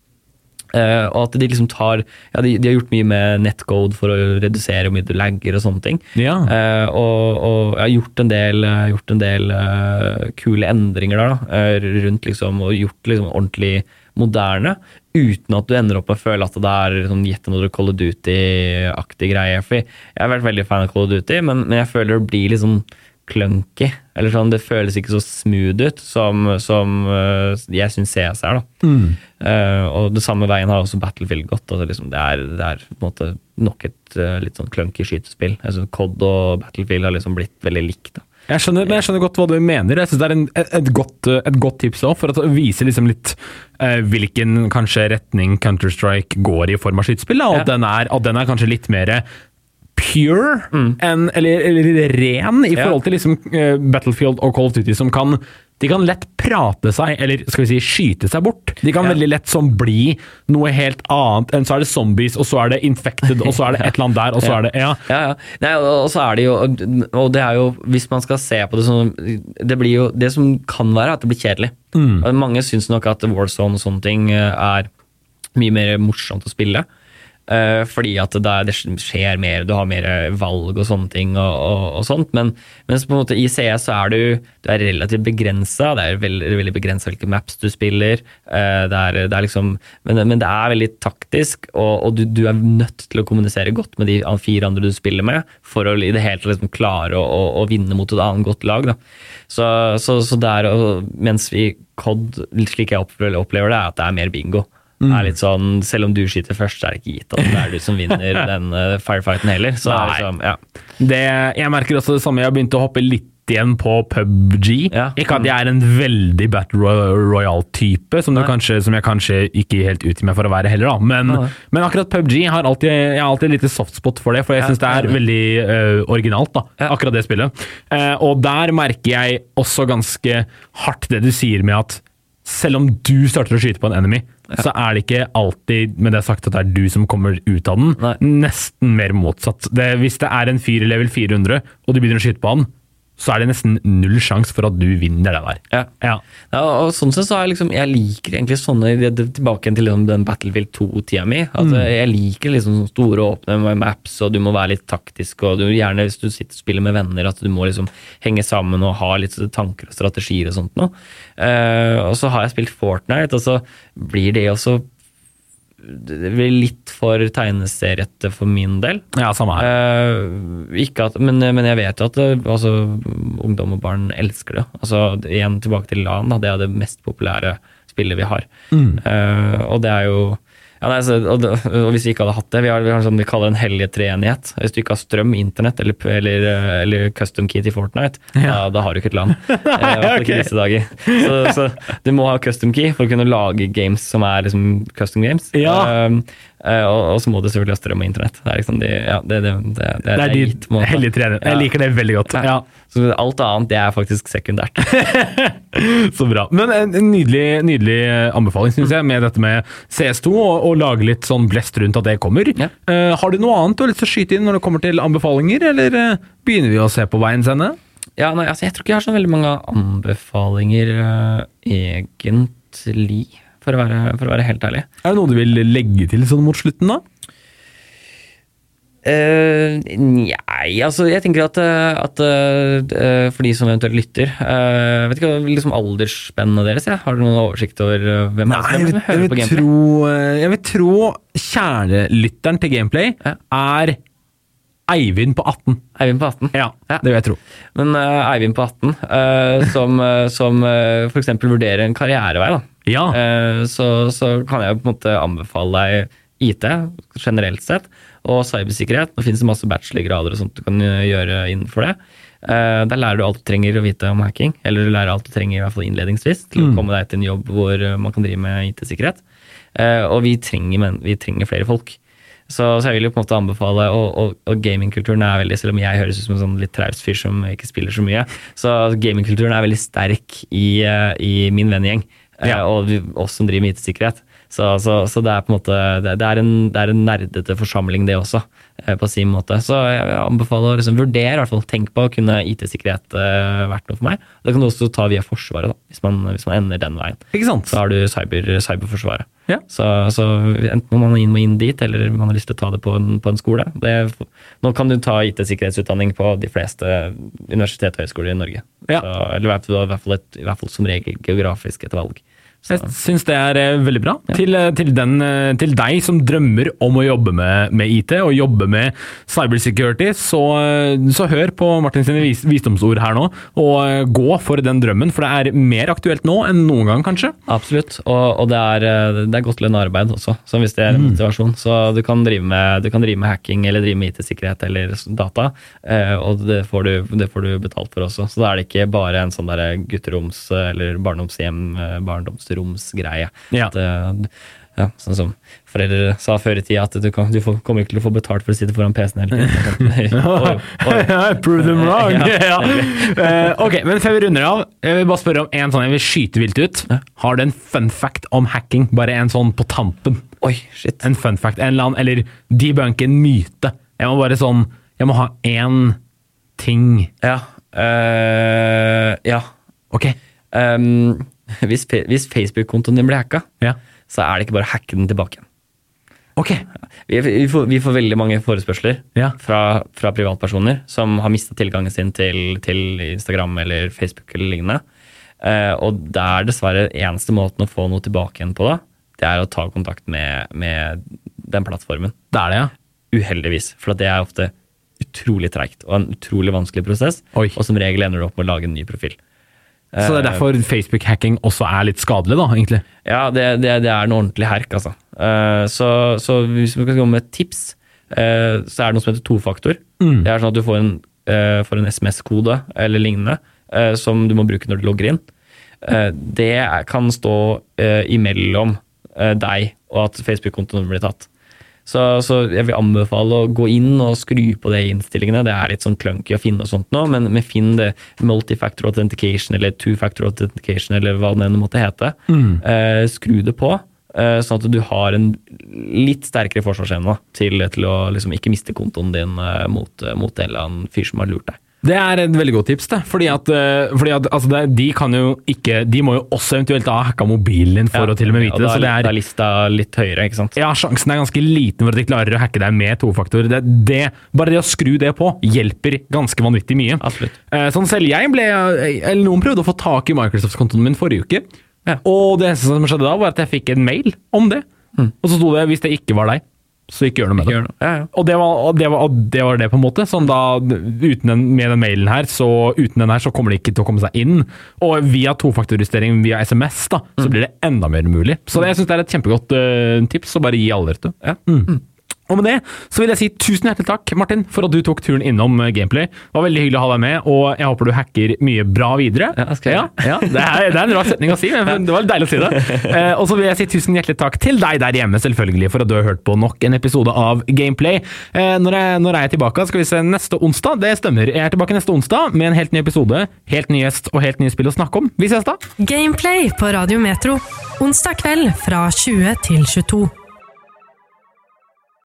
Uh, og at de liksom tar ja, de, de har gjort mye med netcode for å redusere hvor mye du lagger og sånne ting. Ja. Uh, og, og jeg har gjort en del, uh, gjort en del uh, kule endringer der, da, rundt liksom, og gjort liksom ordentlig moderne, uten at du ender opp med å føle at det er sånn gjett another Call of Duty-aktig greie. For jeg har vært veldig fan av Call of Duty, men, men jeg føler det blir liksom clunky. Eller sånn, Det føles ikke så smooth ut som, som uh, jeg syns CS er. da. Uh, og det samme veien har også Battlefield gått. Altså, liksom, det, er, det er på en måte nok et uh, litt sånn clunky skytespill. Jeg synes COD og Battlefield har liksom blitt veldig likt. da. Jeg skjønner, jeg skjønner godt hva du mener. Jeg synes Det er en, et, godt, et godt tips også, for å vise liksom litt eh, hvilken kanskje retning Counter-Strike går i form av skytespill. Og Ja. den er, at den er kanskje litt mer pure, enn, eller, eller ren, i forhold til liksom, uh, Battlefield og Call of Duty, som kan de kan lett prate seg, eller skal vi si skyte seg bort. De kan Ja. veldig lett sånn bli noe helt annet enn så er det zombies, og så er det infected, og så er det et eller annet der, og så Ja. er det Ja. Ja, ja. Nei, og og så er det jo Og det er jo, hvis man skal se på det sånn Det blir jo Det som kan være, at det blir kjedelig. Mm. Mange syns nok at Warzone og sånne ting eh, er mye mer morsomt å spille. Eh, fordi at det, er, skjer mer, du har mer valg og sånne ting. og, og, og sånt, Men mens på en måte i CS så er du, du er relativt begrensa. Det er veldig, veldig begrensa hvilke maps du spiller. Eh, det er, det er liksom, men, men det er veldig taktisk, og, og du, du er nødt til å kommunisere godt med de fire andre du spiller med, for å i det hele tatt liksom klare å, å, å vinne mot et annet godt lag. Da. Så, så, så der, mens vi COD, slik jeg opplever det, er at det er mer bingo. Det er litt sånn, Selv om du skyter først, så er det ikke gitt at det er du som vinner den uh, firefighten heller. Så liksom, ja. Det, jeg merker også det samme. Jeg har begynt å hoppe litt igjen på PubG. Ja. Ikke at jeg er en veldig Battle Ro- Royale-type, som, som jeg kanskje ikke helt utgir meg for å være heller, da. Men, ja. men akkurat PubG har alltid, jeg har alltid en liten softspot for det, for jeg syns det er veldig uh, originalt, da. Akkurat det spillet. Uh, og der merker jeg også ganske hardt det du sier med at selv om du starter å skyte på en enemy, så er det ikke alltid med det sagt at det er du som kommer ut av den. Nei. Nesten mer motsatt. Det, hvis det er en fyr i level 400, og du begynner å skyte på han, så er det nesten null sjanse for at du vinner det der. Ja. Ja. Ja, og sånn sett så er jeg liksom, jeg liker egentlig sånne Tilbake til den, den Battlefield 2-tida mi. At Mm. Jeg liker liksom store åpne maps, og du må være litt taktisk. og du Gjerne hvis du sitter og spiller med venner, at du må liksom henge sammen og ha litt tanker og strategier og sånt noe. Uh, og så har jeg spilt Fortnite, og så blir det også det blir litt for tegneseriete for min del. ja, samme her. Eh, at, men, men jeg vet jo at det, altså, ungdom og barn elsker det. Altså, igjen tilbake til LAN, da, det er det mest populære spillet vi har. Eh, og det er jo ja, nei, så, og, og hvis vi ikke hadde hatt det Vi har, vi har sånn vi kaller en hellig treenighet. Hvis du ikke har strøm, internett eller, eller, eller custom key til Fortnite, da, da har du ikke et land. nei, okay. disse dager. Så, så du må ha custom key for å kunne lage games som er liksom custom games. Ja. Um, eh, og, og så må du selvfølgelig ha strøm og internett. Det er liksom de, ja, det, det, det, det, er de hellige treene. Jeg liker det veldig godt. Ja. Så alt annet det er faktisk sekundært. Så bra. Men en en nydelig, nydelig anbefaling, syns jeg, med dette med CS2, og, og lage litt sånn blest rundt at det kommer. Ja. Uh, har du noe annet du har lyst til å skyte inn når det kommer til anbefalinger, eller eh, begynner vi å se på veiens ende? Ja, nei, altså, jeg tror ikke jeg har så veldig mange anbefalinger uh, egentlig, for å, være, for å være helt ærlig. Er det noe du vil legge til sånn mot slutten, da? Uh, nei, altså jeg tenker at, eh, at uh, for de som eventuelt lytter uh, Vet ikke liksom aldersspennet deres? Ja. Har du noen oversikt over hvem hvem er som hører på gameplay? tro, jeg vil tro kjernelytteren til Gameplay Ja. er Eivind på 18. Eivind på 18. Ja, Ja. det vil jeg tro. Men Eivind på 18, eh, som, som f.eks. vurderer en karrierevei, da. Ja. Eh, så, så kan jeg på en måte anbefale deg IT generelt sett, og cybersikkerhet. Nå finnes det masse bachelorgrader og sånt du kan eh, gjøre innenfor det. Eh, der lærer du alt du trenger å vite om hacking, eller du lærer alt du trenger i hvert fall innledningsvis til å komme deg til en jobb hvor man kan drive med IT-sikkerhet. Og vi trenger, men, vi trenger flere folk. Så, så jeg vil jo på en måte anbefale, og, og, og gamingkulturen er veldig, selv om jeg høres ut som en sånn litt traust fyr som ikke spiller så mye, så gamingkulturen er veldig sterk i, i min vennegjeng, Ja. og vi, oss som driver med IT-sikkerhet. Så, så, så det er på en måte det, det, er en, det er en nerdete forsamling, det også, eh, på sin måte. Så jeg anbefaler å liksom vurdere, i hvert fall tenk på kunne IT-sikkerhet uh, vært noe for meg. Det kan du også ta via Forsvaret, da, hvis man, hvis man ender den veien. Ikke sant? Så har du cyber, cyberforsvaret. Ja. Så, så enten man må inn dit, eller man har lyst til å ta det på en, på en skole. Det, nå kan du ta IT-sikkerhetsutdanning på de fleste universitet og høyskoler i Norge. Ja. Så, eller i hvert i hvert fall, et, i hvert fall som regel geografisk et valg. Så, Jeg syns det er eh, veldig bra. Til, eh, til, den, eh, til deg som drømmer om å jobbe med, med IT og jobbe med cybersecurity, så, så hør på Martin sine vis, visdomsord her nå, og gå for den drømmen. For det er mer aktuelt nå enn noen gang, kanskje. Absolutt, og, og det, er, det er godt lønna arbeid også, så hvis det er Mm. motivasjon. Så du kan, med, du kan drive med hacking eller drive med IT-sikkerhet eller data, og det får, du, det får du betalt for også. Så da er det ikke bare en sånn der gutteroms- eller barndomshjem, eh, barndomsromsgreie. Ja. At, eh, ja, sånn som foreldre sa før i tida, at du, kan, du får, kommer ikke til å få betalt for å sitte foran PC-en hele tiden. Oi, oi. Prove them wrong! Ja. Eh, ok, men før vi runder av, jeg vil bare spørre om en sånn jeg vil skyte vilt ut. Har du en fun fact om hacking? Bare en sånn på tampen. Oi, shit. En fun fact, en eller annen, eller debunk en myte. Jeg må bare sånn Jeg må ha én ting. Ja. Uh, ja. Ok. Um, hvis, hvis Facebook-kontoen din blir hacka, Ja. så er det ikke bare å hacke den tilbake igjen. Ok. Vi, vi, får, vi får veldig mange forespørsler Ja. fra, fra privatpersoner som har mista tilgangen sin til, til Instagram eller Facebook eller lignende. Eh, og det er dessverre eneste måten å få noe tilbake igjen på, da, det er å ta kontakt med, med den plattformen. Det er det, ja. Uheldigvis. For det er ofte utrolig treigt og en utrolig vanskelig prosess. Oi. Og som regel ender du opp med å lage en ny profil. Så det er derfor Facebook-hacking også er litt skadelig, da, egentlig. Ja, det, det, det er en ordentlig herk, altså. Eh, så, så hvis vi skal gå med et tips, eh, så er det noe som heter tofaktor. Det er sånn at du får en, eh, en SMS-kode eller lignende eh, som du må bruke når du logger inn. Eh, det kan stå eh, imellom eh, deg og at Facebook-kontoen blir tatt. Så, så jeg vil anbefale å gå inn og skru på det i innstillingene. Det er litt sånn clunky å finne og sånt nå, men, men finn det multifactor authentication eller two-factor authentication eller hva det enn måtte hete. Eh, skru det på, eh, sånn at du har en litt sterkere forsvarsevne til, til å liksom ikke miste kontoen din eh, mot, mot en eller annen fyr som har lurt deg. Det er et veldig godt tips, det. Fordi at, eh, fordi at altså det, de kan jo ikke De må jo også eventuelt ha hacka mobilen din for å til og med vite det. da, Så det er er lista litt høyere, ikke sant? ja, sjansen er ganske liten for at de klarer å hacke deg med tofaktor. Det, det, bare det å skru det på hjelper ganske vanvittig mye. Absolutt. Eh, Sånn selv jeg ble Eller noen prøvde å få tak i Microsoft-kontoen min forrige uke. Ja. Og det eneste som skjedde da, var at jeg fikk en mail om det. Og så sto det 'hvis det ikke var deg, så ikke gjør noe med det'. noe. Ja, ja. Og det, var, og, det var, og det var det, på en måte. Sånn da, uten den, med den mailen her, så uten den her, så kommer det ikke til å komme seg inn. Og via tofaktorjustering via SMS, da, så blir det enda mer mulig. Så det, jeg syns det er et kjempegodt uh, tips å bare gi alle rett Ja. Mm. Og med det så vil jeg si tusen hjertelig takk, Martin, for at du tok turen innom eh, Gameplay. Det var veldig hyggelig å ha deg med, og jeg håper du hacker mye bra videre. Ja, skal jeg. ja, ja, det, er, det er en rar setning å si, men det var litt deilig å si det. Eh, og så vil jeg si tusen hjertelig takk til deg der hjemme, selvfølgelig, for at du har hørt på nok en episode av Gameplay. Eh, når, jeg, når er jeg tilbake? Skal vi se, neste onsdag? Det stemmer. Jeg er tilbake neste onsdag med en helt ny episode, helt ny gjest og helt nye spill å snakke om. Vi ses da! Gameplay på Radio Metro. Onsdag kveld fra 20 til 22.